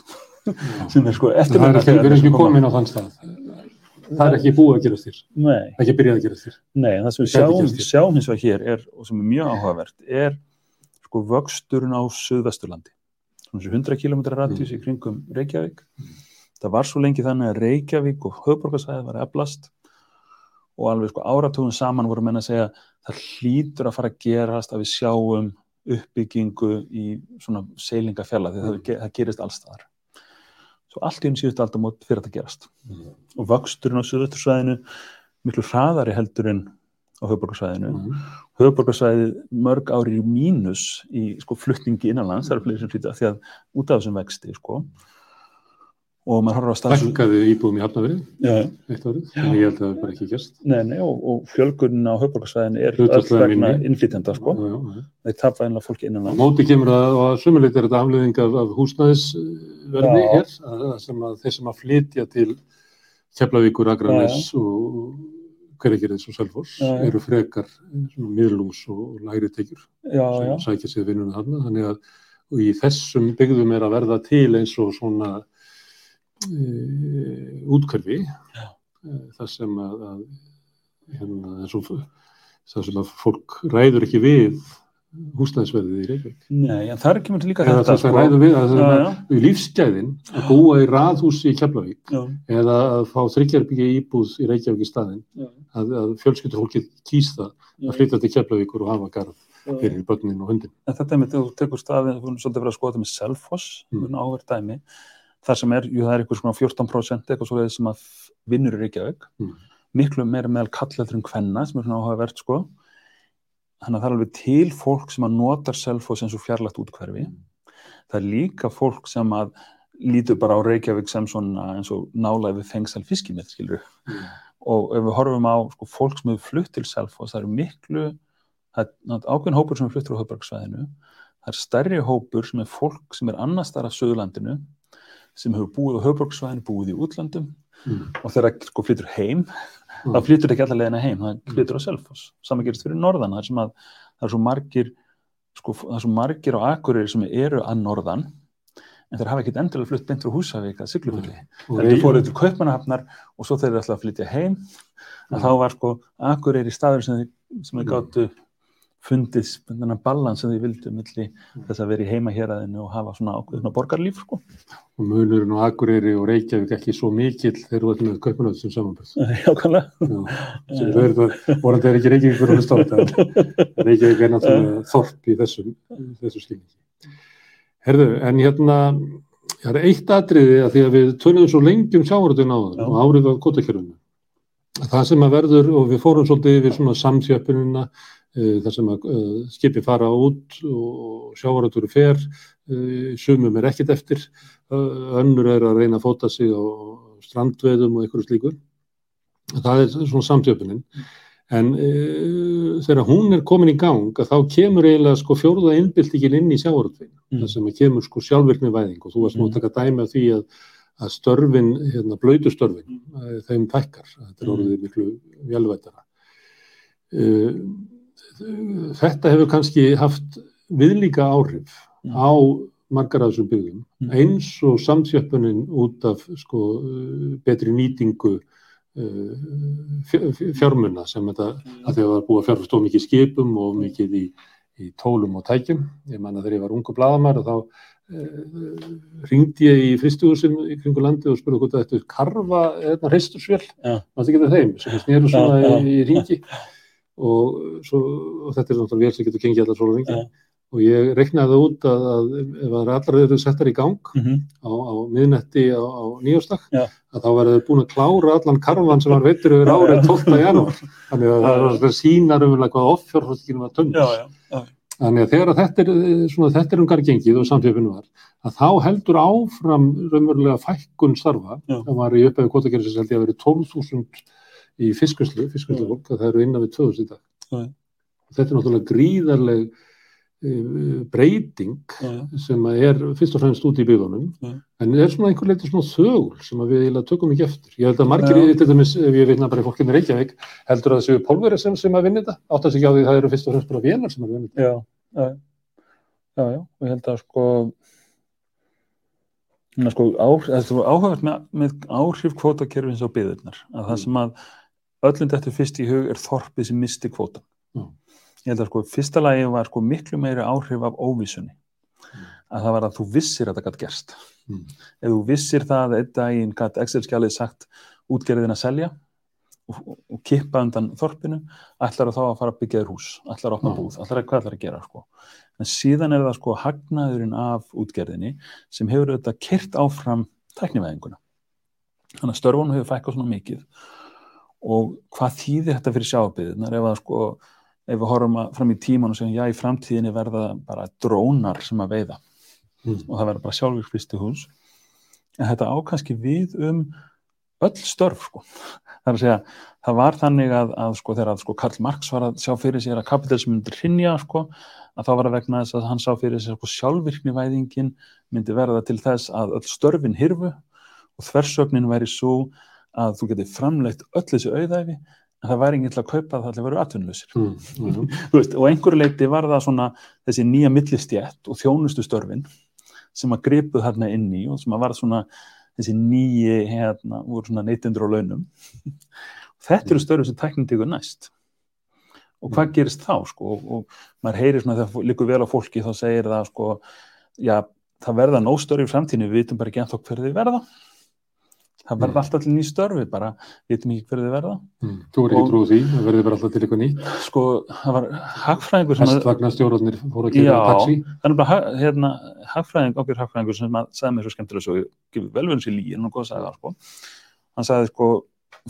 sem er sko Það er ekki, við erum sem ekki komin á þann stað. Það er ekki búið að gerast þér. Nei, Ekki byrjað að gerast þér. nei, það sem við sjáum, sjáum hins vegar hér er, og sem er mjög áhugavert, er sko vöxturinn á Suðvesturlandi. Svona þessi 100 km radíus í kringum Reykjavík. Það var svo lengi þannig að Reykjavík og höfborgarsæði var eflast og alveg sko áratugum saman voru menn að segja það hlýtur að fara að gerast að við sjáum uppbyggingu í svona seilingafjalla því það, ge- það gerist allstaðar. Svo allt í einu síðustu aldamót fyrir þetta að gerast og vöxturinn á Suðvöstursvæðinu miklu hraðari heldur en á höfuborgarsvæðinu. Mm. Höfuborgarsvæðið mörg ári í mínus í sko, flutningi innanlands, það eru fleiri sem hlýta því að út af þessum vexti sko. Og maður horfður á stað Lækkaði íbúðum í Hafnaveri Já, eitt árið, en ég held að það bara ekki gerst. nei, nei, og, og fjölgunin á höfuborgarsvæðinu er öll vegna minni. innflytjenda sko. Já, já, þeir tapa einlega fólki Á innanlands. móti kemur að, og að sumuleitt er þetta afleðing af, af húsnæðisverði hér, að, sem að þeir sem að flytja til Keflavíkur, Akranes og Hveragerðis og já. eru frekar miðlungs og læri já, sem sækja sér vinnuna þarna þannig að og í þessum byggðum er að verða til eins og svona útkörfi Já. e, þar sem að, að hérna, þar sem að fólk ræður ekki við húsnæðisverðið í Reykjavík. Nei, en þar kemur til líka eða þetta, þar sem ræður við að það er já, lífsgæðin að búa í raðhúsi í Keflavík eða að fá þryggjarbyggja íbúð í Reykjavík í staðinn já, að, að fjölskyldufólkið kýs það að flytja til Keflavíkur og hafa garð fyrir börnin og hundin En þetta er með, þú tekur staðið, þú erum svolítið verið að skoða þetta með Selfoss, Mm. Mm. þar sem er, jú það er eitthvað svona 14% eitthvað svo sem að vinnur í Reykjavík, Mm. miklu meira meðal kallaður en kvenna sem er svona áhugavert sko, þannig að það er alveg til fólk sem að notar Selfoss eins og fjarlægt útkverfi, það er líka fólk sem að lítur bara á Reykjavík sem svona eins og nálega við fengsal fiskimið, skilur Mm. og ef við horfum á sko, fólk sem hefur flutt til Selfoss, það eru miklu það er ákveðin hópur sem er fluttur á höfbruksvæðinu það er stærri hópur sem er fólk sem er annars þar að Suðurlandinu sem hefur búið á höfbruksvæðinu, búið í útlandum Mm. og þegar það sko flyttur heim Mm. þá flyttur ekki allar leiðina heim, það flyttur á Selfoss saman gerist fyrir norðan, það er sem að það er svo margir sko, það er svo margir á Akureyri sem eru að norðan en þeir hafa ekkert endilega flutt beint frá Húsavík að Siglufjörði Þegar þið Rey- fóruð til Kaupmannahafnar og svo þeir eru alltaf að flytja heim að Já. þá var sko Akureyri staður sem Já. gáttu fundið þennan balans sem þið vildu milli þess að vera í heima héræðinu og hafa svona ákveðna borgarlíf sko. og munurinn á Akureyri og Reykjavík ekki svo mikill þegar þú ert með kaupunöð sem samanbörð. Jákvæmlega. Sem þau eru það, vorandi er ekki Reykjavík fyrir að þetta, en Reykjavík er náttúrulega þorp í þessum, í þessu skilningi. Herðu, en hérna, það er eitt atriði að því að við tölum svo lengi um sjávaröldin á það Já. og árið á kvotakjörunum. Það sem að verður, og við fórum svolítið yfir svona samþjöppunina, uh, þar sem að uh, skipi fara út og sjávaröldur fer, uh, sumum er ekkert eftir, önnur er að reyna að fóta sig á strandveðum og einhverju slíku. Það er svona samþjöppunin. En uh, þegar hún er komin í gang, þá kemur eiginlega sko fjórða innbyltingin inn í sjávaröldvin, Mm. þar sem að kemur sko sjálfvirkni væðing og þú varst nú að Mm. taka dæmi af því að, að störfin, hérna, blöytustörfin, þeim fækkar, þetta er Mm. orðið miklu velvætara. Uh, þetta hefur kannski haft viðlíka áhrif Mm. á margar af þessum byggðum, Mm. eins og samþjöppunin út af sko, betri nýtingu uh, fjár- fjármuna sem þetta, að því að það var búið að fjárfast of mikið skipum og mikið í, í tólum og tækjum. Ég man að þegar ég var ungu bladamar og þá uh, ringdi ég í fristuhúsin í kringu landi og spurði hvort þetta er karfa eða hreistursvél, maður þetta þeim, sem snéru svona Já, já. í, ringi og, svo, og þetta er náttúrulega vel sem getur gengið allar svona ringi. Já. Og ég reiknaði það út að, að ef það allar eru settar í gang Mm -hmm. á, á miðnetti á, á nýjóstak Já. að þá verður búin að klára allan karfan sem var veittur yfir árið 12. janúar þannig að það, það sínar um hvað offjárfóstikinu var já. þannig að þegar þetta er eh, svona, þetta er um gengið og samfjöfinu var að þá heldur áfram raunverulega fækkun starfa Já. það var í upphæðu kvotakerfisins held ég að verið 12.000 í fiskuslu, fiskuslu fólk að það eru innan við 2000 í dag. Já. þetta er náttúrulega gríðarleg eh, breyting sem er fyrst og fremst út í byggðunum. En er svona einhver leiti svona þögul sem við eiginlega tökum ekki eftir? Ég held að margir, Já. til dæmis ef ég vitna bara í fólkinu Reykjavík heldur að það séu pólveri sem, sem að vinna þetta. Átt að sig á því að það eru fyrst og fremst bara vélar sem að vinna þetta. Já, já, já, og ég held að sko, sko á, áhugavert með, með áhrif kvótakerfins á byðurnar, að það Mm. sem að öllum þetta fyrst í hug er þorpið sem misti kvótan. Já. Ég held að sko, fyrsta lagi var sko miklu meiri áhrif af óvissunni, að það var að þú vissir að það gætt gerst. Mm. Ef þú vissir það að einn daginn gætt Excel-skjalið sagt útgerðin að selja og, og, kippa undan þorpinu, ætlar þá að fara að byggja þér hús, ætlar að opna Já. búð, ætlar að hvað ætlar að gera sko. En síðan er það sko hagnaðurinn af útgerðinni sem hefur auðvitað kyrt áfram tæknivæðinguna. Þannig að störfunum hefur fækkað svona mikið og hvað þýðir þetta fyrir sjáabíðunar ef að sko ef við horfum að, fram í tíman og segjum já í framtíðinni verða bara drónar sem að veiða Mm. og það verður bara sjálfvirkvisti hús en þetta ákanski við um öll störf sko. það er að segja, það var þannig að, að sko þegar að sko Karl Marx var að sjá fyrir sér að kapitalism myndi hrinja sko að þá var það vegna þess að hann sá fyrir sér sko sjálfvirknivæðingin myndi verða til þess að öll störfin hirfu og þversögnin væri svo að þú getur framleitt öll þessu auðæfi en það væri enginn til að kaupa það allir verið atvinnuleysir mm, mm, og einhverju leiti var það svona þessi nýja millistjætt og þjónustu störfin sem að gripuð hérna inn í og sem að var svona þessi nýji hérna, voru svona neytundur á launum. Þetta eru störfi sem tæknin tegur næst. Og hvað gerist þá sko? Og, og maður heyrir svona þegar líkur vel á fólki þá segir það sko já það verða nóstörfi í framtíðinu við vitum bara ekki ennþá hverði verða það verða alltaf til ný störfi bara, við veitum ekki hverju þið verða. Mm. Þú er ekki trúið því, það verði bara alltaf til eitthvað nýtt. Sko, það var hagfræðingur Hestvagnastjórnarnir fóru að gera taxi. Já, það er bara hérna, hagfræðing, okkur hagfræðingur sem sagði mér svo skemmtilega svo, gefið velverðins í líin og góð að sagða sko. hann sagði sko,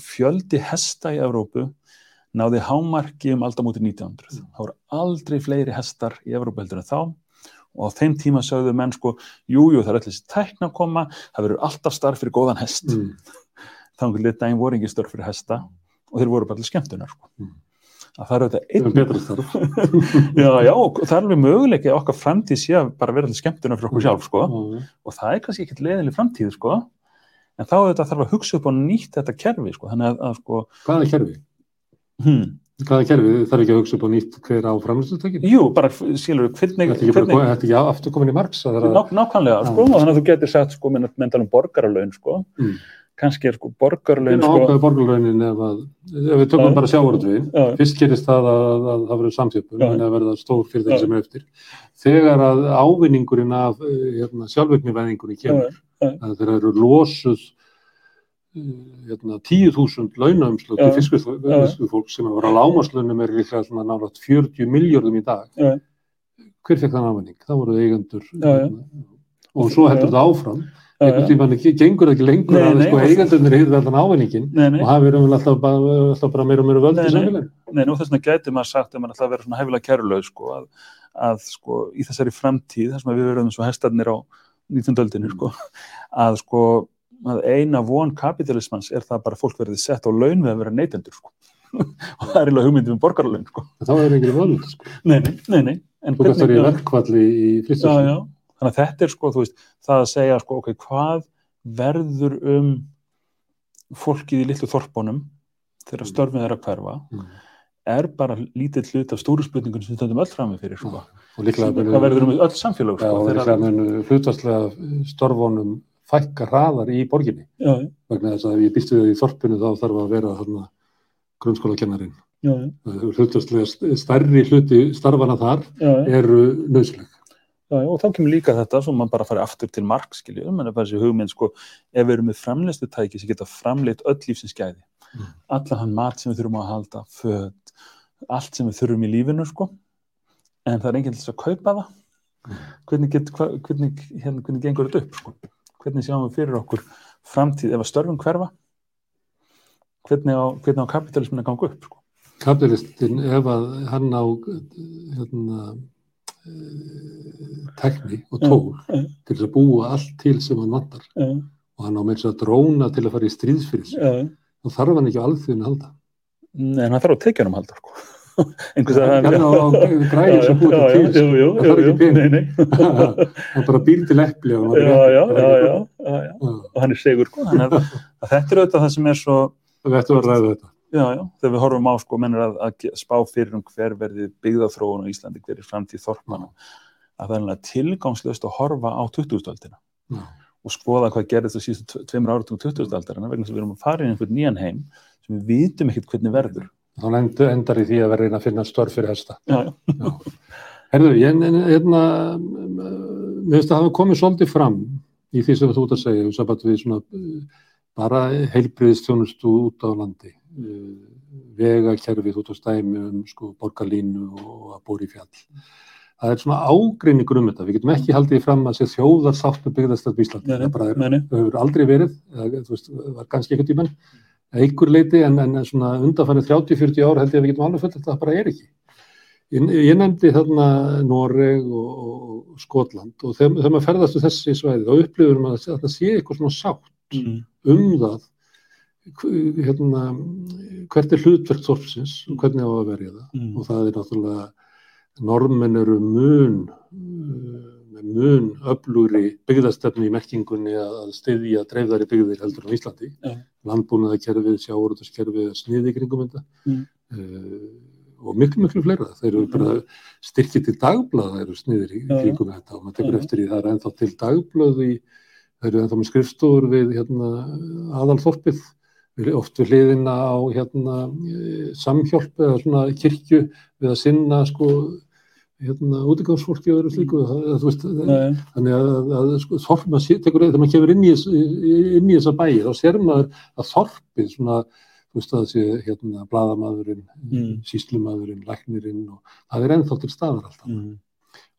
fjöldi hesta í Evrópu náði hámarki um aldamóti 1900 það voru aldrei fleiri hestar í Evrópu heldur en þá og á þeim tíma sögðu menn sko, jújú jú, það er allir þessi tækna að koma, það verður alltaf starf fyrir góðan hest mm. þá einhvern veginn daginn voru ekki starf fyrir hesta og þeir voru bara allir skemmtunar sko. mm. að það eru þetta einn já, já, og það er alveg möguleik okkar framtíð sé að bara vera allir skemmtunar fyrir okkur sjálf sko. mm. og það er kannski ekkert leðileg framtíð sko. en þá er þetta þarf að hugsa upp á nýtt þetta kerfi sko. þannig að, að sko Hvað er kerfi? Hmm. Hvaða kerfi? Það er ekki að hugsa upp á nýtt hver á framlýstustökinu? Jú, bara skilur við hvernig... Þetta er ekki, ekki aftur komin í margs? Ná, nákvæmlega, sko, og þannig að þú getur sagt, sko, menn tala um borgaralögn, sko, mm. kannski er sko borgaralögn, sko... Ákvæði borgaralögnin ef að, ef við tökum bara sjávaröldvin, fyrst gerist það að það verður samþjöpun, en það verður stór fyrir þeim sem er eftir. Þegar að ávinningurinn af hérna, sjálfveiknivæðingunni kemur, þegar það eru losuð hérna, 10.000 launaumslu til fiskufólk sem að vera lámaslunum er líklega nálat 40 miljardum í dag. Já. hver fekk þann afhenning? Það voru eigendur hérna, og svo heldur þetta áfram. Einhvern tíman gengur ekki lengur nei, að sko, eigendurnir hefur allan áhenningin og hafi verið alltaf, alltaf bara meira og meira völd í samfélagin. Nei, nú þess vegna getur maður sagt að maður alltaf verið svona hefilega kærulaug sko, að, að sko í þessari framtíð þar sem við verðum svo hestarnir á 19. öldinu sko, að sko að eina von kapitalismans er það bara fólk verði sett á laun við að vera neytendur sko. og það er eiginlega hugmyndið um borgarlaun sko. þá er ekki völd sko. nei, nei, nei, nei. þú gæst að vera í verkvalli í fristastum þannig að þetta er sko veist, það að segja sko, ok, hvað verður um fólkið í litlu þorpunum þegar mm. störfið er að hverfa mm. er bara lítið hlut af stóru spurningun sem við stöndum öll fram með fyrir sko. og líklega það verður um öll samfélag sko, og líklega munu hlutastlega störfunum fækka hraðar í borginni. Já, vegna þess að ef ég býst við í þorpinu þá þarf að vera hana, grunnskólakennarin hlutastlega stærri hluti starfana þar já, eru nöðsleg og þá kemur líka þetta sem maður bara farið aftur til mark skiljum, en það er bara þessi hugmynd sko, ef við erum með framleiðstu tæki sem geta framleiðt öll lífsins gæði mm. allan hann mat sem við þurfum að halda född, allt sem við þurfum í lífinu sko, en það er enginn til að kaupa það. Mm. hvernig, get, hva, hvernig, hérna, hvernig gengur þetta upp sko hvernig sjáum við fyrir okkur framtíð ef að störfum hverfa hvernig á, hvernig á kapitalismin að ganga upp sko? Kapitalistin ef að hann á hérna, eh, tekni og tól ja, ja. til þess að búa allt til sem hann vantar ja. og hann á þess að dróna til að fara í stríðsfyrir þá þarf hann ekki alþjóðin að halda Nei, hann þarf að tekja hann um halda sko einhvers að það er græðir sem búið til til það þarf ekki pening. hann bara býr til eppli og hann er segur sko. þetta er auðvitað það sem er svo þetta var ræðið þetta. Já, já, þegar við horfum á sko, mennir að, að spá fyrir um hver verði byggðaþróun á Íslandi, hver er framtíð þorpmanna að það er tilgangslöst að horfa á 2000-öldina og skoða hvað gerðist á síðustu tveimur áratum 2000-öldina vegna sem við erum að fara í einhvern nýjan heim sem við vitum ekkert hvernig verður þá endar í því að vera að finna störf fyrir hesta. Herðu, ég hérna mér finnst að hafa komið svolítið fram í því sem þú ert að segja um við svona, bara heilbriðstjónustu út á landi vegakerfið út á stæmi um sko, borgarlínu og að bóri fjall. Það er svona ágreiningur um þetta. Við getum ekki haldið fram að sé þjóðar sátt með byggðastöld í Íslandi það hefur aldrei verið það var kannski ekkert í menn einhver leiti en, en svona undanfannir 30-40 ár held ég að við getum alveg fullt að það bara er ekki. Ég, ég nefndi þarna Noreg og, og Skotland og þegar, þegar maður ferðast úr þessi svæði þá upplifur maður að það sé eitthvað svona sátt mm. um það hérna, hvert er hlutverk þorpsins og hvernig á að verja það mm. og það er náttúrulega normin eru mun mun öflugri byggðastefni í merkingunni að styðja dreifðari byggðir heldur á Íslandi. Já. Landbúnaðarkerfið, sjáurútaskerfið, sniði kringum þetta Mm. uh, og miklu, miklu fleira. Þeir eru bara styrkið til dagblaða eru sniðir í kringum þetta og maður tekur já. eftir í það er ennþá til dagblöð í, þeir eru ennþá með skrifstofur við hérna, aðalþorpið oft við hliðina á hérna, eh, samhjálp eða svona kirkju við að sinna sko hérna útigangsfólki og öðru slíku. Nei, þannig að, að, sko, þorp, maður tekur þegar maður kemur inn í, inn í þessa bæi þá sér maður að þorpið svona, þú veist að sé hérna bladamaðurinn, Mm. síslumaðurinn, læknirinn og það er ennþá til staðar alltaf. Mm,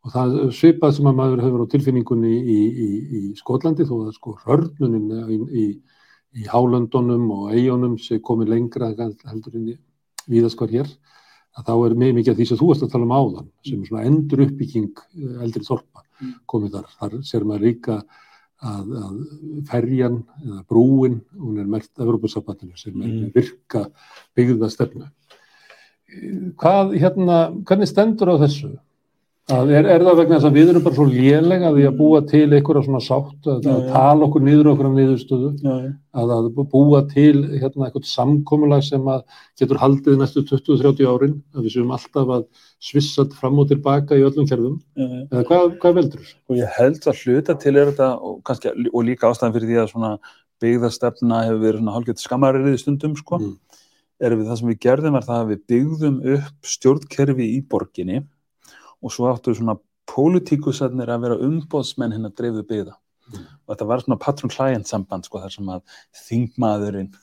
og það svipað sem að maður hefur á tilfinningunni í, í, í Skotlandi þó að sko hörnunin í, í, í Hálöndunum og Eyjónum sé komið lengra heldur inn í víðaskvar hér að þá er mjög mikið af því sem þú varst að tala um áðan sem er svona endur uppbygging eh, eldri þorpa Mm. komið þar. Þar ser maður líka að, að ferjan eða brúin, hún er mert Evropasambandinu sem er Mm. með virka byggða stefnu. Hvað, hérna, hvernig stendur á þessu? Að er, er það vegna þess að við erum bara svo lélega því að búa til einhverja svona sátt, að, Já, að tala okkur niður okkur á niðurstöðu, já, já. að, að búa til hérna eitthvað samkomulag sem að getur haldið næstu 20-30 árin, að við séum alltaf að svissat fram og tilbaka í öllum kerfum, já, já. eða hvað, hvað veldur þessu? og ég held að hluta til er þetta og, kannski, og líka ástæðan fyrir því að svona byggðastefna hefur verið svona hálfgett skammarið stundum sko Mm. er við það sem við gerðum var það að við byggðum upp stjórnkerfi í borginni og svo áttu svona pólitíkusarnir að vera umbóðsmenn hinn að dreifðu byggða Mm. og þetta var svona patron-client samband sko þar sem að þingmaðurinn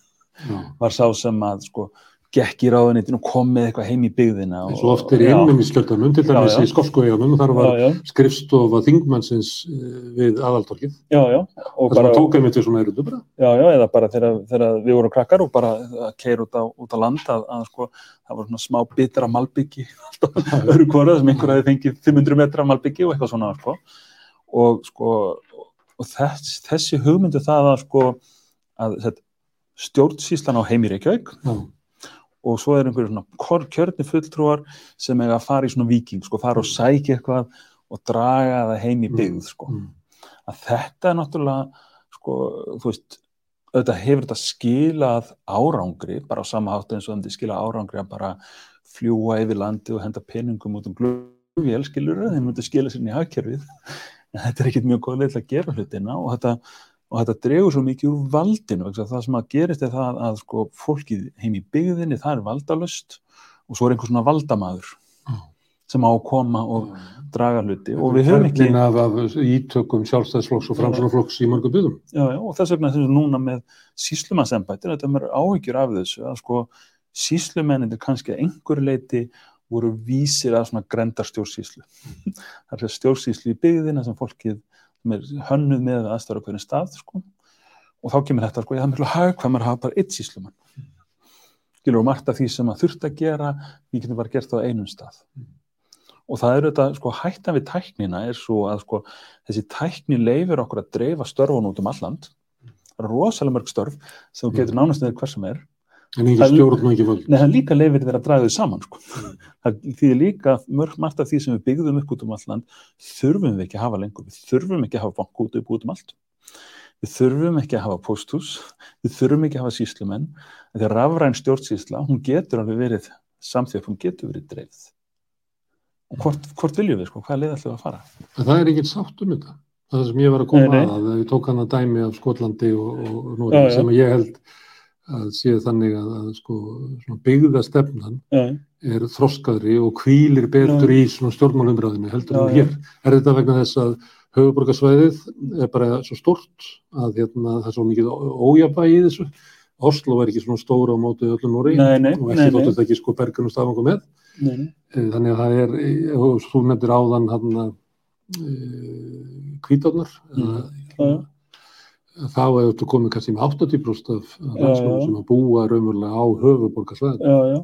Já. var sá sem að sko gekk í ráðunitinu og kom með eitthvað heim í byggðina og, og oft er innminniskjöldanum, til dæmis í Skoskoejanum, þar var já, já, skrifstofa þingmannsins eh, við aðaltorkið. já, já, og Það sem tók einmitt við svona erundu bara. já, já, eða bara þegar, þegar við vorum krakkar og bara að keira út á, út á land að, að sko, það var svona smá bitur af malbyggi öðru hvora sem einhver hafi fengið 500 metra malbyggi og eitthvað svona sko. og sko og þess, þessi hugmyndu það að sko að þetta, stjórnsýslan á heimi Reykjavík Já. Og svo er einhverju svona kjörni fulltrúar sem eiga að fara í svona viking sko, fara og sækja eitthvað og draga það heim í byggð sko. Mm. að þetta er náttúrulega sko, þú veist auðvitað hefur þetta skilað árangri bara á sama hátt eins og þetta skilað árangri að bara fljúa yfir landi og henda peningum út um glögvél skilur þeim myndi skila sér inn í hagkerfið en þetta er ekkit mjög góð leið til að gera hlutina og þetta, og þetta dregur svo mikið úr valdinu það sem að gerist er það að sko, fólkið heim í byggðinni það er valdalust og svo er einhver svona valdamaður Já. sem á að koma og draga hluti. Og við höfum ekki ítökum sjálfstæðsflokks og framsunarflokks í mörgum byggðum. já, já, og þess vegna þess að núna með síslumannsembættir, þetta er mér áhyggjur af þessu að sko síslumennindir kannski að einhverju leiti voru vísir að svona grendar stjórnsíslu það er stjórnsíslu í byggðina sem fólkið sem er hönnuð með aðstöður á hvernig stað sko. og þá kemur þetta sko, ég er miklu hagkvæmur að hafa bara eitt síslumann skilur og margt af því sem að þurft að gera við getum bara gert það á einum stað. Og það er þetta, sko, hættan við tæknina er svo að sko, þessi tækni leifir okkur að dreifa störfun út um alland rosalega mörg störf sem þú getur nánast neður hver sem er En Það- stjórn og ekki völd. Nei, það líka leifir þeirra að draga þau saman sko. það þýðir líka mörg margt af því sem við byggðum upp út um alland þurfum við ekki að hafa lengur við þurfum ekki að hafa bank út upp út um allt við þurfum ekki að hafa posthús við þurfum ekki að hafa síslumenn þegar rafræn stjórnsísla, hún getur alveg verið samþjöf, hún getur verið dreifð og hvort, hvort viljum við sko, hvað leið ætlum við að fara En það er engin sátt um þetta. Það er sem ég var að koma Nei, nei. að, að ég tók hann að dæmi af Skotlandi og, og já. sem ég held að sé þannig að, að sko, svona byggða stefnan já, er þroskaðri og kvílir betur í svona stjórnmálumræðinu heldur en já. hér. Er þetta vegna þess að höfuborgarsvæðið er bara svo stort að hérna, það er svo mikið ójabægi í þessu. Oslo er ekki svona stóra á móti öllum nei, og ekki nei. þótt þetta ekki sko bergun og stafangum með. nei, nei. Eh, Þannig að það er, eh, þú nefndir áðan hann að kvítarnar, Mm. Þá hefur þú komið kannski með 80% af já. sem að búa raunverulega á höfuborgarsvæðinu.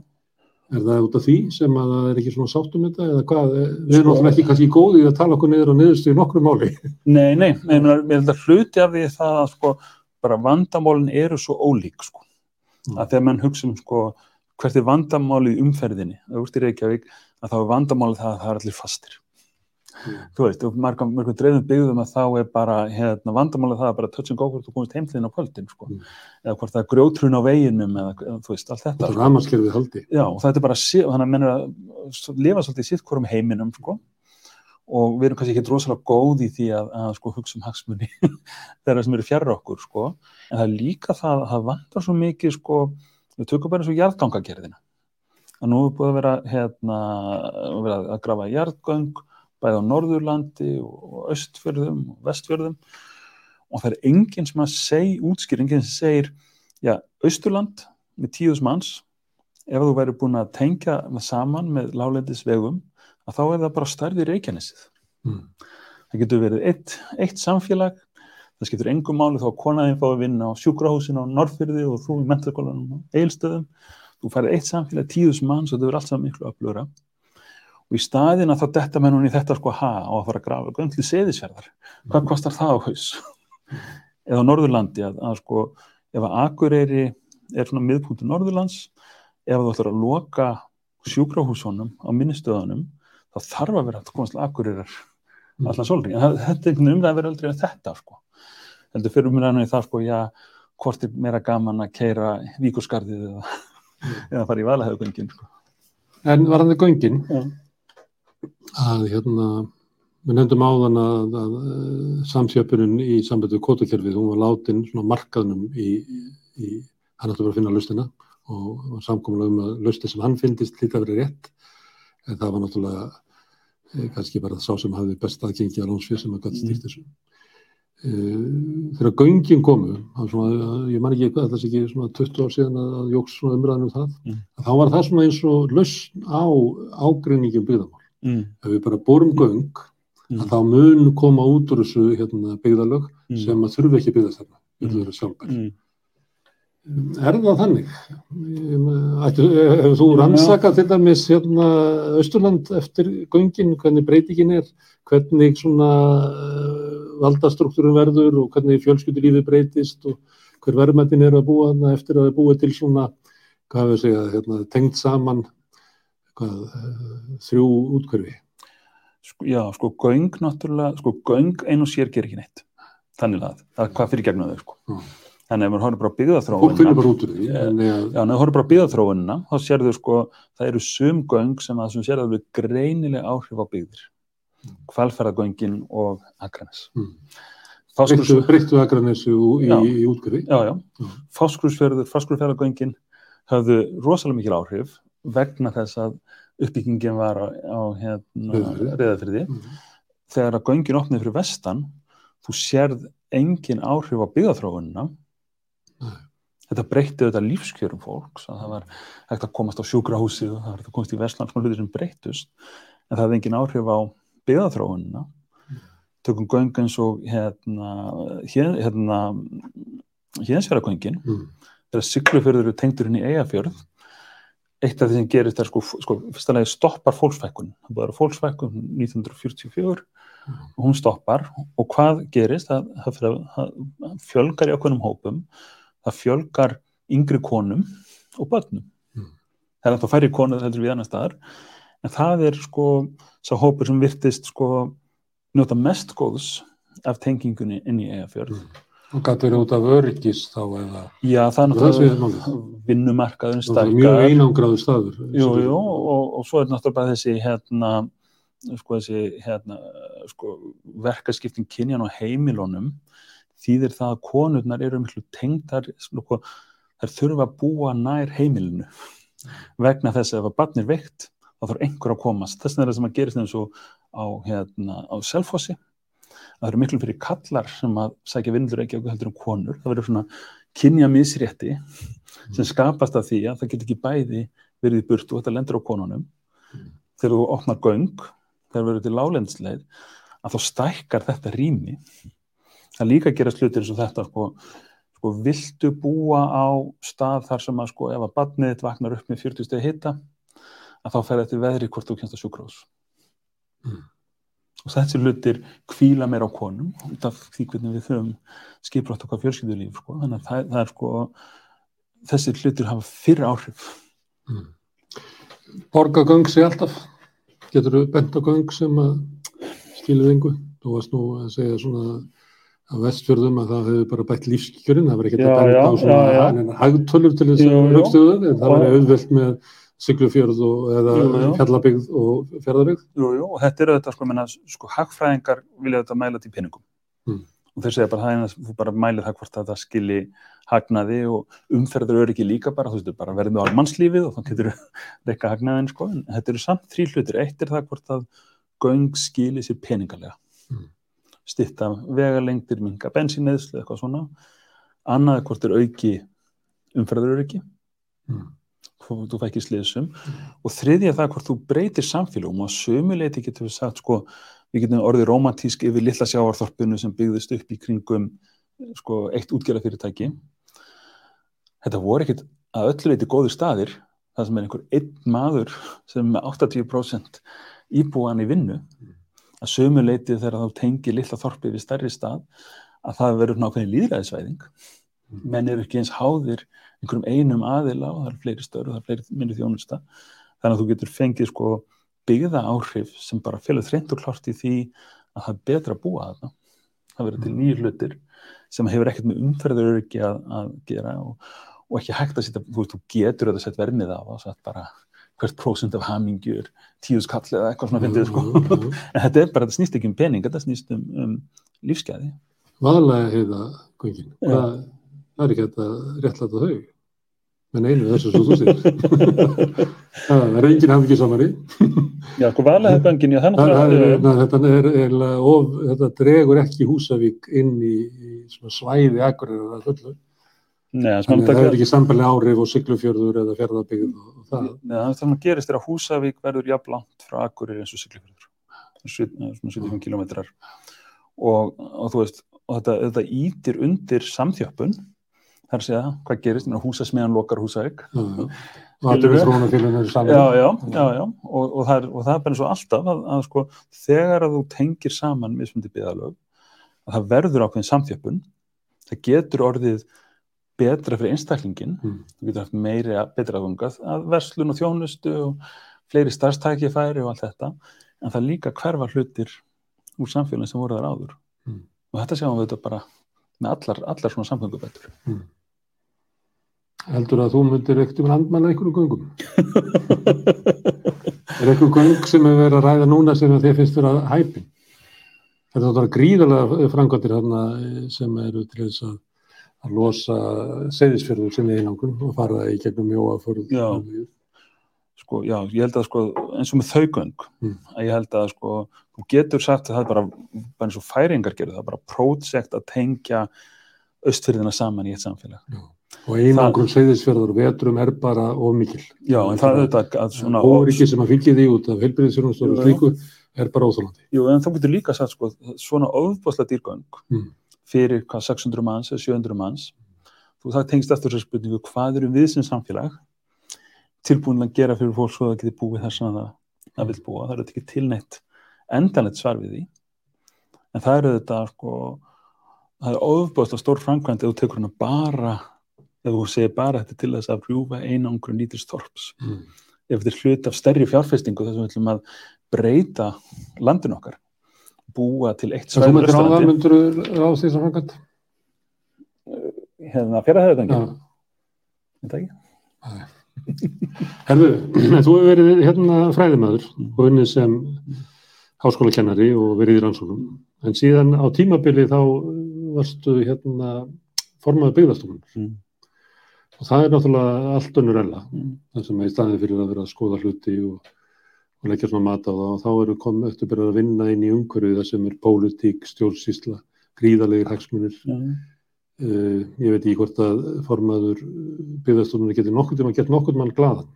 Er það út af því sem að það er ekki svona sátt um þetta eða hvað? Við Sko- erum náttúrulega ekki kannski góðið að tala okkur niður og niðurstu í nokkru máli. Nei, nei, nei, mér held að hluti af því það að sko, bara vandamálin eru svo ólík sko. Mm. Að þegar mann hugsa um sko, hvert er vandamálið umferðinni, úr í Reykjavík, að þá er vandamálið það að það er allir fastir. Þú veist, og margum, margum dreifum byggðum að þá er bara, hérna, vandamálið það að bara touch and go hvort þú komist heimliðin á kvöldin, sko, Mm. eða hvort það er grjótrun á veginum, eða, þú veist, allt þetta, sko. Já, og þetta er bara, þannig að menn er að lifa svolítið sitt hvorum heiminum, sko, og við erum kannski ekki rosalega góð í því að, að sko, hugsa um hagsmunni þeirra sem eru fjarr okkur, sko, en það er líka það að það vantar svo mikið, sko, við tökum bara eins og jarðgangagerðina. Að nú er búið að vera, hérna, vera að grafa jarðgöng, bæði á Norðurlandi og Östfjörðum og Vestfjörðum og það er enginn sem að seg, útskýr, enginn sem segir, já, Östurland með tíðus manns, ef þú væri búin að tengja það saman með lálendisvegum, að þá er það bara stærði Reykjanesið. Mm. Það getur verið eitt, eitt samfélag, það skiptur engum máli þá að konaðin fá að vinna á sjúkrahúsinu á Norrfyrði og þú í mentakólanum á Eilstöðum. Þú færið eitt samfélag tíðus manns og þetta verður allt saman miklu öflugra. Og í staðin að þá detta menn hún í þetta sko ha á að fara að grafa göngli seðisverðar. Hvað kostar það á haus? Eða á Norðurlandi að, að sko ef að Akureyri er svona miðpunktur Norðurlands, ef þú ætlar að loka sjúkrahúsunum á minnistöðunum, þá þarf að vera að komast til Akureyrar Mm. allan sólring. En þetta er einhvern umræð að vera aldrei að þetta sko. Heldur fyrir umræðinu í það sko, já, hvort er meira gaman að keira víkurskarðið eða, eða fara í valahauðgöngin sko. En varðandi göngin, Já. Að hérna, við nefndum áðan að, að uh, samsjöpunum í samböndu kótakerfið, hún var látin svona markaðnum í, í hann ætti bara að finna lustina og var samkomulega um að lusti sem hann fyndist hlýtt að vera rétt, en það var náttúrulega eh, kannski bara sá sem hafði best aðgengi að lónsfið sem að gæti stýrt þessu. Uh, þegar göngin komu, það svona, ég man ekki hvað, það sé ekki svona 20 ár síðan að, að jóks svona umræðan um það, Mm. þá var það svona eins og lausn á ágreiningum byggðamál. Mm. Ef við bara borum göng, Mm. að þá mun koma út úr þessu hérna, byggðalög Mm. sem að þurfi ekki byggðast þarna, Mm. við þurfum sjálfbær. Mm. Er það þannig? Hefur þú rannsakað til dæmis hérna Östurland eftir göngin, hvernig breytingin er, hvernig svona uh, valdastruktúrum verður og hvernig fjölskyldulífi breytist og hver verðmættin er að búa eftir að það er búið til svona, hvað hefur segja, hérna, tengt saman hvað, uh, þrjú útkverfi. Sko, já, sko, göng náttúrulega, sko, göng ein og sér gerir ekki neitt. Þannig að, það er hvað fyrir gegnum þau, sko. Mm. Þannig ef maður horfir bara á Fólk finnir bara út úr því. Já. en að- já, ef maður horfir bara á byggðaþróunina, þá sérðu, sko, það eru sum göng sem að, sem sérðu alveg greinileg áhrif á byggðir. Hvalferðagöngin og Akranes. Mm. Fáskrús, Breyttu, breyttu agranessu í, Já. í útkverfi. já, já, Já. Fáskrúsferður, Fáskrúsferðagöngin höfðu rosalega mikil áhrif vegna þess að uppbyggingin var á, á hérna, reyðafyrði. Mm. Þegar að göngin opnið fyrir vestan, þú sérð engin áhrif á byggðaþróunina. Nei. Þetta breytti þetta lífskjörum fólks, að það var hægt að komast á sjúkrahúsið og það var hægt að komast í Vestland, svona hlutir sem breyttust, en það hefði engin áhrif á byggðaþróunina. Tökum göng eins og hérna, hér- hérna, héðsfjörðagöngin, Mm. þegar Siglufjörður eru tengdur inn í Eyjafjörð, eitt af því sem gerist er sko, sko fyrsta lagi stoppar fólksfækkun, það búið að fólksfækkun 1944 og hún stoppar og hvað gerist, það, það, það, fjölgar í okkunum hópum, það fjölgar yngri konum og börnum. Mm. Það er alltaf færri konur heldur við annar staðar, en það er sko sá hópur sem virtist sko njóta mest góðs af tengingunni inn í Eyjafjörð. Mm. Og gæti verið út af öryggis þá eða Já, sé náttúrulega vinnumarkaðurinn það er stækkar. mjög einangraður staður. Jú, jú, og, og svo er náttúrulega bara þessi hérna, sko þessi hérna, sko, verkaskipting kynjan á heimilunum þýðir það að konurnar eru miklu tengdar, sko, þær þurfa að búa nær heimilinu vegna þess að ef að barn er veikt þá þarf einhver að komast. Þess vegna er það sem að gerist eins og á, hérna, á Selfossi það eru miklu fyrir kallar sem að sækja vinnur ekki okkur heldur um konur. Það verður svona kynja misrétti sem skapast af því að það getur ekki bæði verið í burtu og þetta lendur á konunum. Mm. þegar þú opnar göng þegar verður til lálendsleið að þá stækkar þetta rými. Það líka gerast hlutir eins og þetta sko, sko viltu búa á stað þar sem að sko ef að badnið þitt vaknar upp með 40 stegi hita að þá fer þetta veðri hvort þú kemst á sjúkrós Mm. Og þessi hlutir kvíla meira á konum út af því hvernig við þurfum skiprátt okkar fjölskyldulíf sko. þannig að það, það er sko þessi hlutir hafa fyrr áhrif Borga göng sig alltaf. Getur þú bent á göng sem að skiluð engu. Þú varst nú að segja svona á vestfjörðum að það hefur bara bætt lífskjörinn, það var ekkert að benda já, á svona hagtölur til þess að hugstuðu það, en það var auðvelt með Siglufjörð og eða. Fjallabyggð og Fjörðabyggð. Jú, jú, og þetta er auðvitað, sko, menna, sko, hagfræðingar vilja þetta mæla til peningum. Mm. Og þeir segja bara, eina, þú bara mælið það hvort að það skilji hagnaði og umferður eru ekki líka bara, þú veist, bara verðum við á mannslífið og þá getur rekka hagnaðin, sko, en þetta eru samt þrý hlutir. Eitt er það hvort að göng skili sér peningalega. Mm. Stitta vegalengdir, minga bensíneðslu, eitthvað svona. Annað hvort er auki umferður eru ekki Mm. Þú, þú fæ ekki sliðsum og þriðja það hvort þú breytir samfélagum og sömuleiti getur við sagt sko, við getum orðið romantísk yfir litla sjáarþorpunu sem byggðist upp í kringum sko, eitt útgerðafyrirtæki þetta voru ekkit að öllu leiti góður staðir það sem er einhver einn maður sem er með 80% íbúan í vinnu. Að sömuleiti þegar þá tengir litla þorpi við stærri stað að það verður nákvæmlega líðræðisvæðing menn eru ekki eins háðir einhverjum einum aðila og það eru fleiri störu og það eru fleiri minni þjónusta þannig að þú getur fengið sko byggða áhrif sem bara félur þreint og klart í því að það er betra að búa þarna það verður til nýjir hlutir sem hefur ekkert með umferður ekki að, að gera og, og ekki hægt að setja þú, veist, þú getur þetta sett vermið á og sett bara hvert prósent af hamingjur tíu skall eða eitthvað svona fyndið sko. Jú, jú. en þetta er bara, þetta snýst ekki um pening þetta snýst um, um lífsgæði Vaðalega heiða göngin. Það, það er ekki hægt að réttlæta þau. Menn einu þessu svo þú sér. það er enginn hafði ekki samari. Já, það Það, það er, náttúrulega na, þetta, er, eiginlega of, þetta dregur ekki Húsavík inn í, í svæði akkurir að. Nei, það sem Þannig að það er ekki sambæli áhrif og Siglufjörður eða Fjörðabyggð og, og það. Nei, það sem gerist er að Húsavík verður jafn langt frá Akureyri eins og Siglufjörður. Svona 75 kilometrar. Og, og þú veist, og þetta, þetta ítir undir samþjöppun. Það er að segja, hvað gerist, húsasmiðan lokar já. Og það er, það bara eins og alltaf að, að sko, þegar að þú tengir saman mismundi byggðalög, að það verður ákveðin samþjöppun, það getur orðið betra fyrir einstaklingin, Mm. þú getur haft meiri að betra aðgangað að verslun og þjónustu og fleiri starfstækifæri og allt þetta, en það líka hverfa hlutir úr samfélagin sem voru þar áður. Mm. Og þetta sjáum við þetta bara með allar, allar svona samfélagubættur. Heldur að þú myndir ekkert um andmæla einhverjum göngum? er einhver göng sem er verið að ræða núna sem að þið finnst vera hæpin? Þetta er þetta gríðarlega framkvæmdir þarna eh, sem eru til þess að, að losa seyðisfjörður sinni einangun og fara í gegnum mjóaförð. Já. Sko, já, ég held að sko, eins og með þau göng, Mm. að ég held að sko, þú getur sagt að það er bara, bara eins og færingar gerðu, það er bara prótsekt að tengja austfyrðina saman í eitt samfélag. Og einangrun seyðisfjörður og vetrum er bara of mikil. Já, en það auðvitað að svona... Óriki sem að fylgja því út af heilbyrðisfjörðum og slíku er bara óþálandi. Jú, en þá getur líka sagt sko, svona ofbásla dýrgöng Mm. fyrir hvað 600 manns eða 700 manns þú það tengst eftir þessu spurningu hvað eru við sem samfélag tilbúin að gera fyrir fólk svo að það geti búið þess að það, það vil búa, það er þetta ekki tilneitt endanlegt svar við því en það eru þetta sko það er ofbásla stór framkvæmd ef þú segir bara þetta til þess að rjúfa einangur nýtist þorps Mm. ef þetta er hlut af stærri fjárfestingu þess að við ætlum að breyta landin okkar búa til eitt Þú svæði myndir á það, myndir þú á því sem framkvæmt? hérna fjárhæðugangi Já. þetta ekki? Herðu, þú hefur verið hérna fræðimæður og unnið sem háskólakennari og verið í rannsóknum. En síðan á tímabili þá varstu hérna formaður byggðastofnun. Mm. Og það er náttúrulega allt önnur ella. Mm. Það sem er í staðið fyrir að vera að skoða hluti og, og leggja svona mat á það. Og þá eru komið eftir byrjað að vinna inn í umhverfið það sem er pólitík, stjórnsýsla, gríðalegir hagsmunir. Já. Uh, ég veit ekki hvort að formaður byggðastofnun getur nokkur tíma gett nokkur mann glaðan.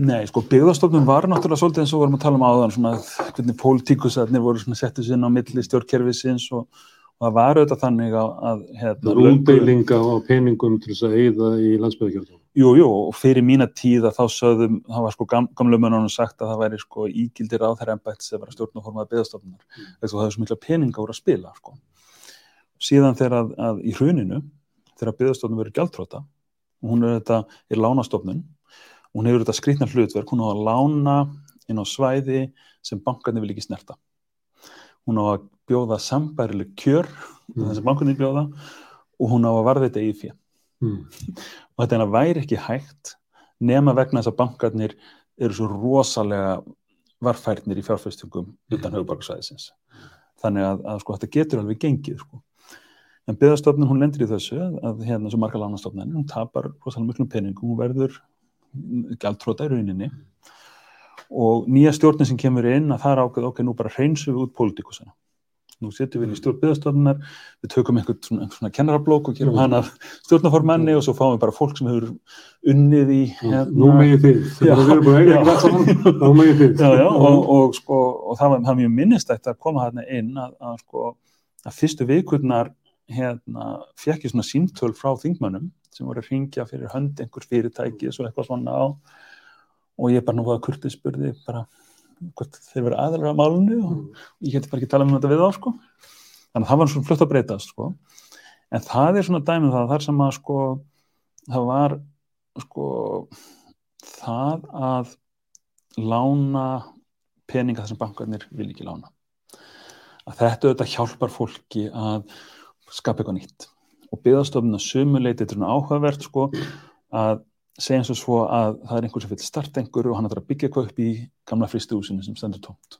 Nei, sko, byggðastofnun var náttúrulega svolítið eins og vorum að tala um áðan, svona hvernig pólitíkusarnir voru settu sinna á milli stjórnkerfisins og það var auðvitað þannig að, að hérna, Útbeilinga á peningum til þess að eyða í landsbyggðarkjörðum. Jú, jú, og fyrir mína tíð að þá sögðum, það var sko gam, gamlu mönnunum sagt að það væri sko ígildir á þeirra var að stjórnaformaða byggðastofnunar, mm. að það hefur svo mikla peninga úr að spila, sko. Síðan þegar að, að í hruninu, þegar byggðastofnun verið gjaldtróta, og hún er þetta, er lánastofnun, hún hefur þetta skrýtna hlutverk, hún á að lána inn á svæði sem bankarnir vil ekki snerta. hún á að bjóða sambærileg kjör Mm. þess að bankunni bjóða og hún á að varða þetta í fyrir Mm. og þetta er væri ekki hægt nema vegna þess að bankarnir eru svo rosalega varfærnir í fjárfæstingum utan höfuborgarsvæðisins þannig að, að sko, þetta getur alveg gengið sko. en byggðastofnun hún lendir í þessu að, hérna svo marga lánastofnun hún tapar rosalega miklum peningum hún verður gjaldtróta í rauninni og nýja stjórnin sem kemur inn að það er ákveð ok, nú bara hreinsu við út pólitíkusina nú setjum við í stjórn byggðastofnunar við tökum einhvern svona, svona kennarablók og gerum Mm. hana stjórnaformanni og svo fáum við bara fólk sem hefur unnið í hérna, Nú megið þið, Já, þegar við erum búin að eiga já. ekki allt saman, þá megið þið. já, já, og, og, sko, og það var, það mjög minnistætt að koma hérna inn að, að, sko, að fyrstu vikurnar hérna, fekk ég svona símtöl frá þingmönnum sem voru að ringja fyrir hönd einhvers fyrirtæki og eitthvað svona á og ég bara nú var að kurtið spurði bara hvort þeir verið aðalega á málunni og ég geti bara ekki talað um þetta við þá sko. þannig að það var svona fljótt að breytast sko. en það er svona dæmið það þar sem að sko það var sko það að lána peninga þar sem bankarnir vil ekki lána að þetta auðvitað hjálpar fólki að skapa eitthvað nýtt og byggðastofnun að sumuleiti þetta er svona áhugavert sko að eins og svo að það er einhver sem vil starta einhverju og hann ætlar að byggja eitthvað upp í gamla fristihúsinu sem stendur tómt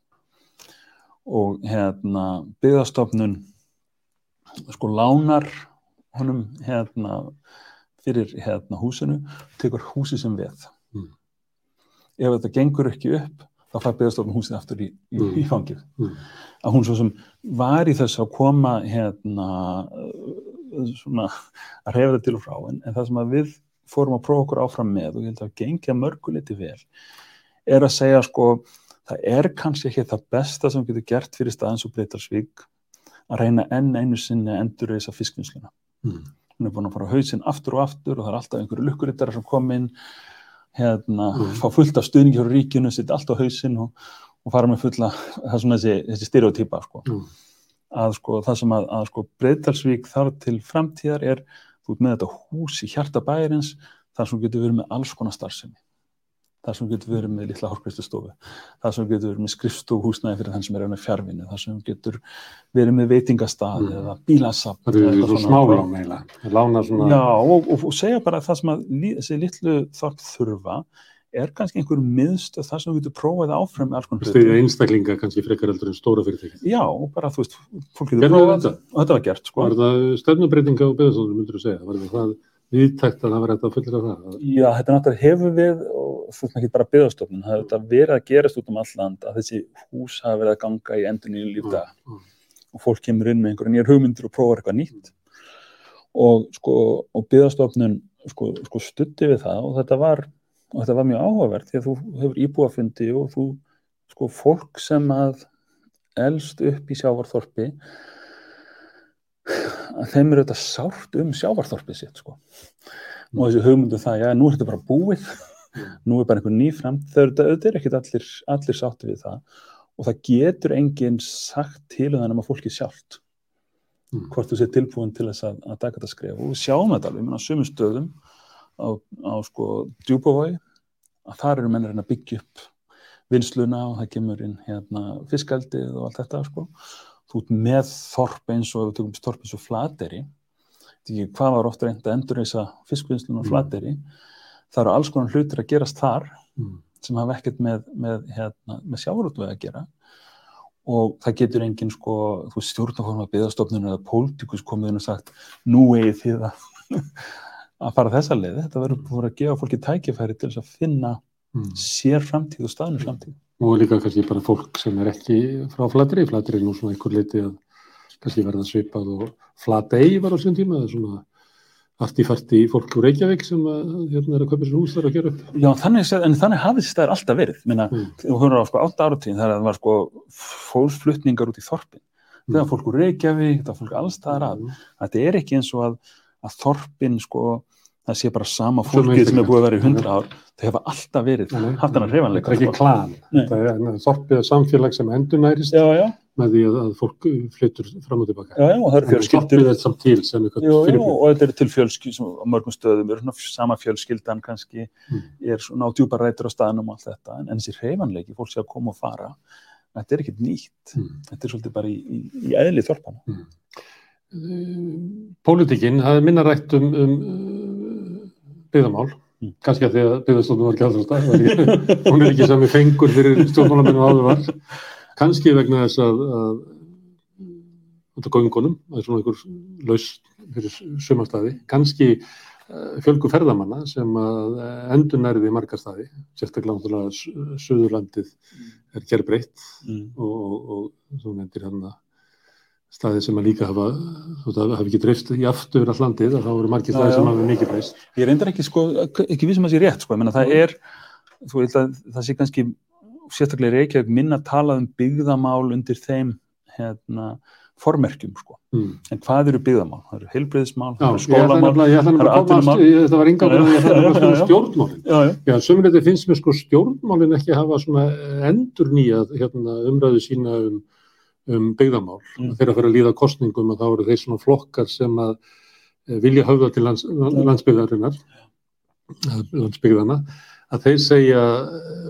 og hérna byggðastofnun sko lánar honum hérna fyrir hérna húsinu tekur húsi sem veð Mm. ef þetta gengur ekki upp þá fær byggðastofnun húsið aftur í, í, Mm. í fangið Mm. að hún svo sem var í þess að koma hérna svona að reyfa þetta til og frá en, en það sem að við fórum að prófa okkur áfram með og ég held að gengja mörguleiti vel er að segja sko það er kannski ekki það besta sem við getum gert fyrir staðins og breytarsvík að reyna enn einu sinni að endur þessa fiskvinnsluna Mm. hún er búin að fara á hausinn aftur og aftur og það er alltaf einhverju lukkurittar sem kom inn hérna, Mm. fá fullt af stuðningi frá ríkinu, sitt allt á hausinn og, og fara með fulla, það er svona þessi, þessi stereotýpa sko. Mm. að sko það sem að, að sko Breiðdalsvík þarf til framtíðar er ert með þetta hús í hjarta bæjarins þar sem getur verið með alls konar starfsemi þar sem getur verið með litla hálfkvæstustofu þar sem getur verið með skrifstofuhúsnæði fyrir þann sem er með fjárvinni, þar sem getur verið með veitingastað Mm. eða bílasafn Það eru svo smálán eiginlega. Svona... Já, og, og, og segja bara að það sem að þessi litlu þorp þurfa er kannski einhver miðstöð þar sem þú getur prófað áfram alls konar Stiðja einstaklinga kannski frekar eldur en stóra fyrirtæki. Já, og bara þú veist, fólk getur prófað þetta? og þetta var gert, sko. Var það stefnubreitinga á beðastónum, myndur þú segja? Var það viðtækt að það var þetta að fullra það? Já, þetta náttúrulega hefur við og þú veist ekki bara byggðastofnun, það hefur verið að gerast út um all land að þessi hús hafa verið að ganga í endur nýju lífdaga Mm. og fólk kemur inn með einhverja nýjar hugmyndir og prófar eitthvað nýtt og sko, og byggðastofnun sko, sko stutti við það og þetta var og þetta var mjög áhugavert því að þú hefur íbúafundi og þú, sko, fólk sem að elst upp í sjávarþorpi að þeim eru þetta sárt um sjávarþorpið sitt, sko. Og þessi hugmyndu það, já, nú er þetta bara búið. Nú er bara einhver ný fram þau eru ekkert allir, allir sátti við það. Og það getur enginn sagt til um það nema fólki sjálft. Mm. hvort þú sé tilbúin til þess að, að taka þetta skref. Og við sjáum þetta alveg, ég meina á sumum stöðum á, á sko djúbavói að þar eru mennir að byggja upp vinsluna og það kemur inn hérna fiskaldið og allt þetta sko þú ert með þorp eins og ef við tökum þorp eins og flateri hvað var ofta reynd að endur þessa fiskvinnsluna og Mm. flateri það eru alls konar hlutir að gerast þar Mm. sem hafa ekkert með, með, hérna, með sjávarútveg að gera og það getur engin sko, þú stjórnaforma byggðastofnun eða pólitíkus komið inn og sagt nú eigið þið að, að fara þessa leið, þetta verður búin að gefa fólki tækifæri til þess að finna Mm. sér framtíð og staðnum framtíð Og líka kannski bara fólk sem er ekki frá flatri. Flatri er nú svona einhver liti að kannski verða svipað og flatei var á sín tíma. Það er svona artifarti fólk úr Reykjavík sem að, hérna er að kaupa sér hús þar að gera upp. Já, þannig, en þannig hafði þessi staðir alltaf verið Minna, Mm. þú höfður á sko átta áratíðin þegar það var sko fólksflutningar út í þorpin þegar fólk úr Reykjavík, það fólk allstaðar að Mm. þetta er ekki eins og að, að þorpin sko, það sé bara sama fólkið sem er búið að vera í hundra ár þau hefa alltaf verið haft hann að reyfanleika Það er ekki klan. Nei. Það er þorpið er samfélag sem endurnærist já, já, með því að, fólk flyttur fram og tilbaka. já, og það eru Þorpið er fyrirbúið. og þetta eru til fjölskyld sem á mörgum stöðum svona sama fjölskyldan kannski Mm. er svona á djúpar rætur á staðnum og allt þetta en, þessi hreyfanleiki, fólk sé að koma og fara þetta er ekkert nýtt Mm. þetta er svolítið bara í, í, í eðli þorpana Pólitíkin, það er minna rætt um, um uh, byggðamál, Mm. kannski að því að byggðastofnum var ekki stað, hún er ekki sami fengur fyrir stjórnmálamennu áður var, kannski vegna þess að, af göngunum, það er svona einhver laus fyrir sumarstaði, kannski uh, fjölgu ferðamanna sem endur nærði margar staði, sérstaklega náttúrulega Su- Suðurlandið er gerbreytt mm. og, og, og þú nefndir hann að staði sem að líka hafa, hafa ekki dreifst í aftur all landið, að þá eru margir Já, staði já. sem hafa mikið dreifst. ég reyndar ekki, sko, ekki vissum að það sé rétt sko. ég meina, það er þú veit að það sé kannski sérstaklega í Reykjavík minna talað um byggðamál undir þeim hérna, formerkjum sko. Mm. en hvað eru byggðamál? það eru heilbriðismál, Já, það eru skólamál það að eru ég- þetta var yngangur, Já, ég ætla að já, spila já. stjórnmálin. já, já. Já, sömuleyti finnst mér sko stjórnmálin ekki hafa svona endur nýjað hérna, umræðu sína um, um byggðamál. Mm. Þegar að fyrir að líða kostningum að þá eru þeir svona flokkar sem að eh, vilja höfða til lands, landsbyggðarinnar, eh, landsbyggðana, að þeir segja,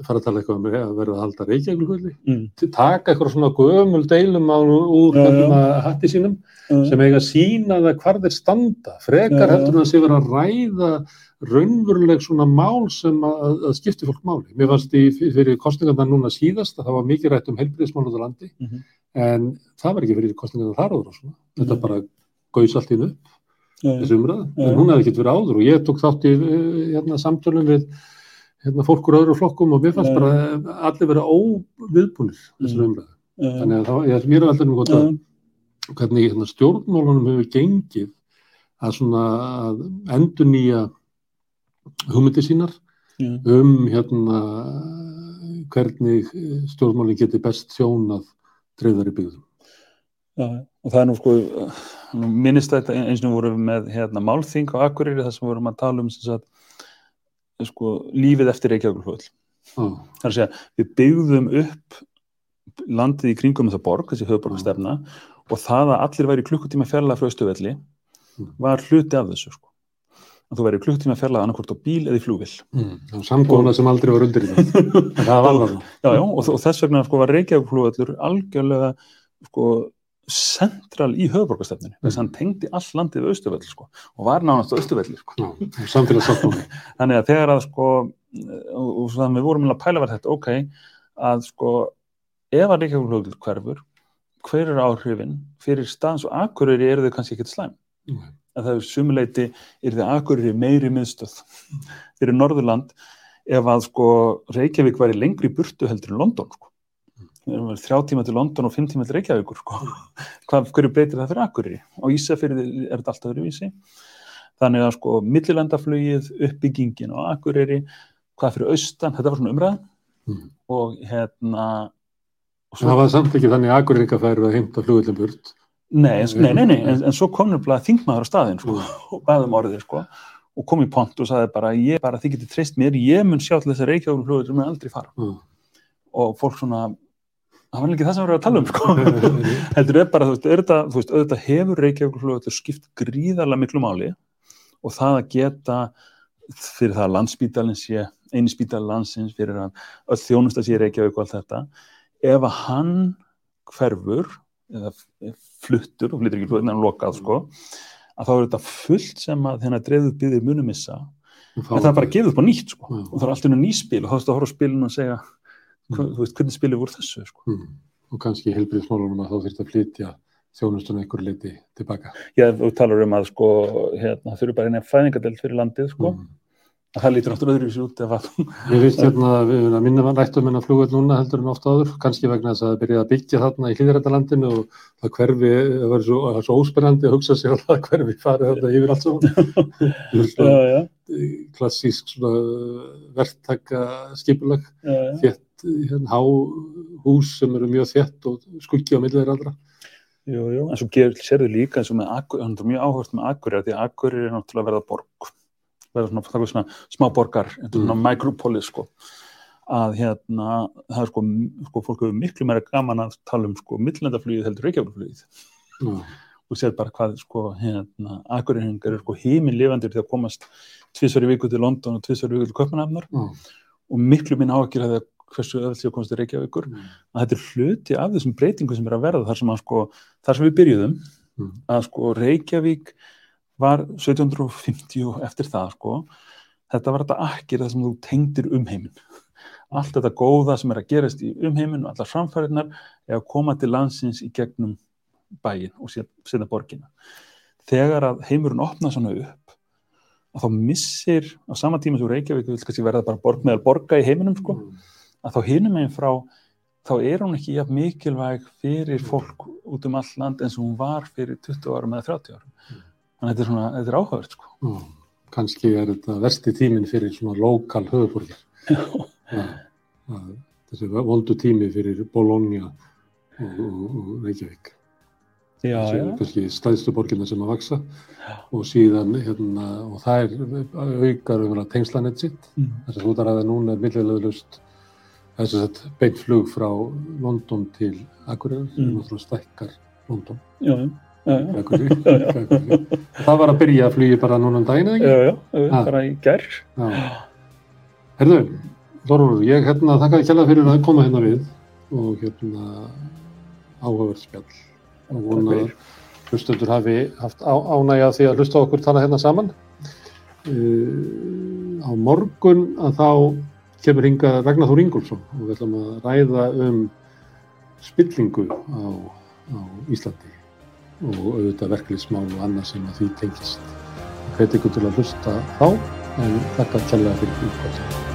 fara að tala eitthvað um að verða að halda reykjagulvöldi, Mm. taka eitthvað svona gömul deilum á úr Já, já. hatti sínum sem eiga að sína það hvar þeir standa frekar Já, já. heldur en að sé vera að ræða raunveruleg svona mál sem að, að skipti fólk máli. Mér fannst í fyrir kostningarna núna síðast að það var mikið rætt um heilbriðismál út á landi Mhm. en það var ekki fyrir kostningarna þar áður og svona. Þetta Mhm. bara gaus allt í upp Já, já. þessu umræða, Já. en hún hefði ekkert verið áður og ég tók þátt í eh, hérna, samtölum við hérna, fólk úr öðru flokkum og mér fannst bara allir vera óviðbúnir þessari umræðu. Þannig að það, ég, mér er alltaf um gott að hvernig hérna, stjórnmálunum hefur gengið að svona að endur nýja hugmyndi sínar Já. um hérna hvernig eh, stjórnmálinn geti best þjónað dreifðari byggðum. Já, og það er nú sko minnist þetta eins og við vorum með hérna, málþing á Akureyri þar sem við vorum að tala um sem sagt, sko, lífið eftir Reykjavíkurflöð Já, það er að segja, við byggðum upp landið í kringum þessa borg, þessi höfuborgstefna og það að allir væri klukkutíma fjarlæða frá Östuvelli Mm. var hluti af þessu sko. að þú væri klukkutíma fjarlæða annarkvort á bíl eða í flugvill mm. það samgóðuna sem aldrei var undir í það. Það var það. já, já, og, og þess vegna sko, var Reykjavíkurflugvöllur algjörlega sko, central í höfuborgastefninu þess að hann tengdi all landið við Östuvell sko, og var nánast Östuvelli sko. Þannig að þegar að sko, og, þannig við vorum að pæla var þetta ok, að sko ef að Reykjavíkurflugvöllur hverfur hver eru áhrifin fyrir staðans og akureyri eru þau kannski ekkert slæm Nei. að það er sumuleiti er þau akureyri meiri miðstöð fyrir Norðurland ef að sko Reykjavík væri lengri burtu heldur en London sko. Verið þrjá tíma til London og fimm tíma til Reykjavíkur sko. hvað, hverju breytir það fyrir akureyri á Ísafirði er þetta alltaf öðru vísi þannig að sko millilandaflugið uppbyggingin á akureyri hvað fyrir austan, þetta var svona umræðan Mm. og hérna og Það var samt ekki þannig að Akureyringa færi að heimta flugvillin burt. Nei, en, nei, nei, nei, en, en svo kom nefnilega þingmaður á staðinn sko, og baðum orðið sko, og kom í pont og sagði bara, ég bara, þið getið treyst mér, ég mun sjá til þess að Reykjavík flugur sem mun aldrei fara Já. og fólk svona, það var ekki það sem við erum að tala um sko, heldur er bara, þú veist, er þetta, þú veist, auðvitað hefur Reykjavík skipt gríðarlega miklu máli og það að geta fyrir það að landsbítalinn sé eini spítali landsins fyrir að þjónusta sé Reykjavík og allt þetta ef að hann hverfur eða fluttur og flyttur ekki fluttur en hann lokað sko að þá er þetta fullt sem að þennan dreifðu byggðir munum missa. En það er bara að gefa upp á nýtt sko. Og það er alltaf nýspil og þá er þetta að horfa á spilinu og segja þú veist, hvernig spilið voru þessu sko. Mm. Og kannski helbriðsmálunum að þá þurft að flytja þjónustun einhver leiti tilbaka. Já, þú talar um að sko hérna, þau eru bara eina fæðingadelt fyrir landið sko Mm. að það lítur náttúrulega öðruvísi út ef að Ég veist hérna að við minna rættum en að flugveld núna heldur en oft áður, kannski vegna þess að það byrjaði að byggja þarna í hlýðrættalandinu og það hverfi, það var svo, svo óspennandi að hugsa sér að það hverfi farið þarna yfir allt saman. já, Klassísk svona verktaka skipulag, já, já. þétt, hérna, há hús sem eru mjög þétt og skuggi á millir allra. Jú, jú, en svo ger, sérðu líka eins og með Akur, hann er mjög áhört með Akureyri því að Akureyri er náttúrulega að verða borg. Verða svona, það er svona smá borgar svona Mm. micropolis sko. Að hérna, það er sko, sko fólk hefur miklu meira gaman að tala um sko millendaflugið heldur Reykjavíkflugið Já, og sér bara hvað sko hérna, Akureyringar eru sko til að komast tvisvar í viku til London og tvisvar í viku til Köpenhamnar já, og miklu minn áhyggjur að hversu öðvöld séu komast til Reykjavíkur. Mm. að þetta er hluti af þessum breytingum sem er að verða þar sem, að, sko, þar sem við byrjuðum Mm. að sko Reykjavík var 1750 og eftir það sko þetta var þetta akkir það sem þú tengdir um heiminn allt þetta góða sem er að gerast í umheiminn og allar framfæriðnar er að koma til landsins í gegnum bæin og setja borgina. Þegar að heimurinn opna svona upp að þá missir á sama tíma sem Reykjavík vil kannski verða bara borg meðal borga í heiminum sko að þá hinum meginn frá þá er hún ekki jafn mikilvæg fyrir fólk út um all land eins og hún var fyrir 20 árum eða 30 árum. Þannig að þetta er svona, þetta er áhugavert sko. Já, kannski er þetta versti tíminn fyrir svona lokal höfuborgir. Já, að þessi voldu tími fyrir Bologna og, Reykjavík. já, já, kannski stæðstu borgirna sem að vaksa og síðan hérna, og það er aukar um að tengslanett sitt. Mm. Þess að þar að núna er millilegðust þess að beint flug frá London til Akureyri sem Mm. náttúrulega stækkar London. já, já, já. Akureyri, Akureyri. Það var að byrja að flugi bara núna um daginn eða ekki? Já, já, bara í. Já. Herðu, Þorvaldur, ég hérna þakka þér kjalla fyrir að koma hérna við og hérna áhugavert spjall og vona að hlustendur hafi haft á, ánægja því að hlusta okkur tala hérna saman. Uh, á morgun að þá kemur hinga Ragnar Þór Ingólfsson og við ætlum að ræða um spillingu á, á Íslandi og auðvitað verkefliðsmál og annað sem að því tengist. Hveti ykkur til að hlusta þá en þakka kjalla fyrir útkvæmst.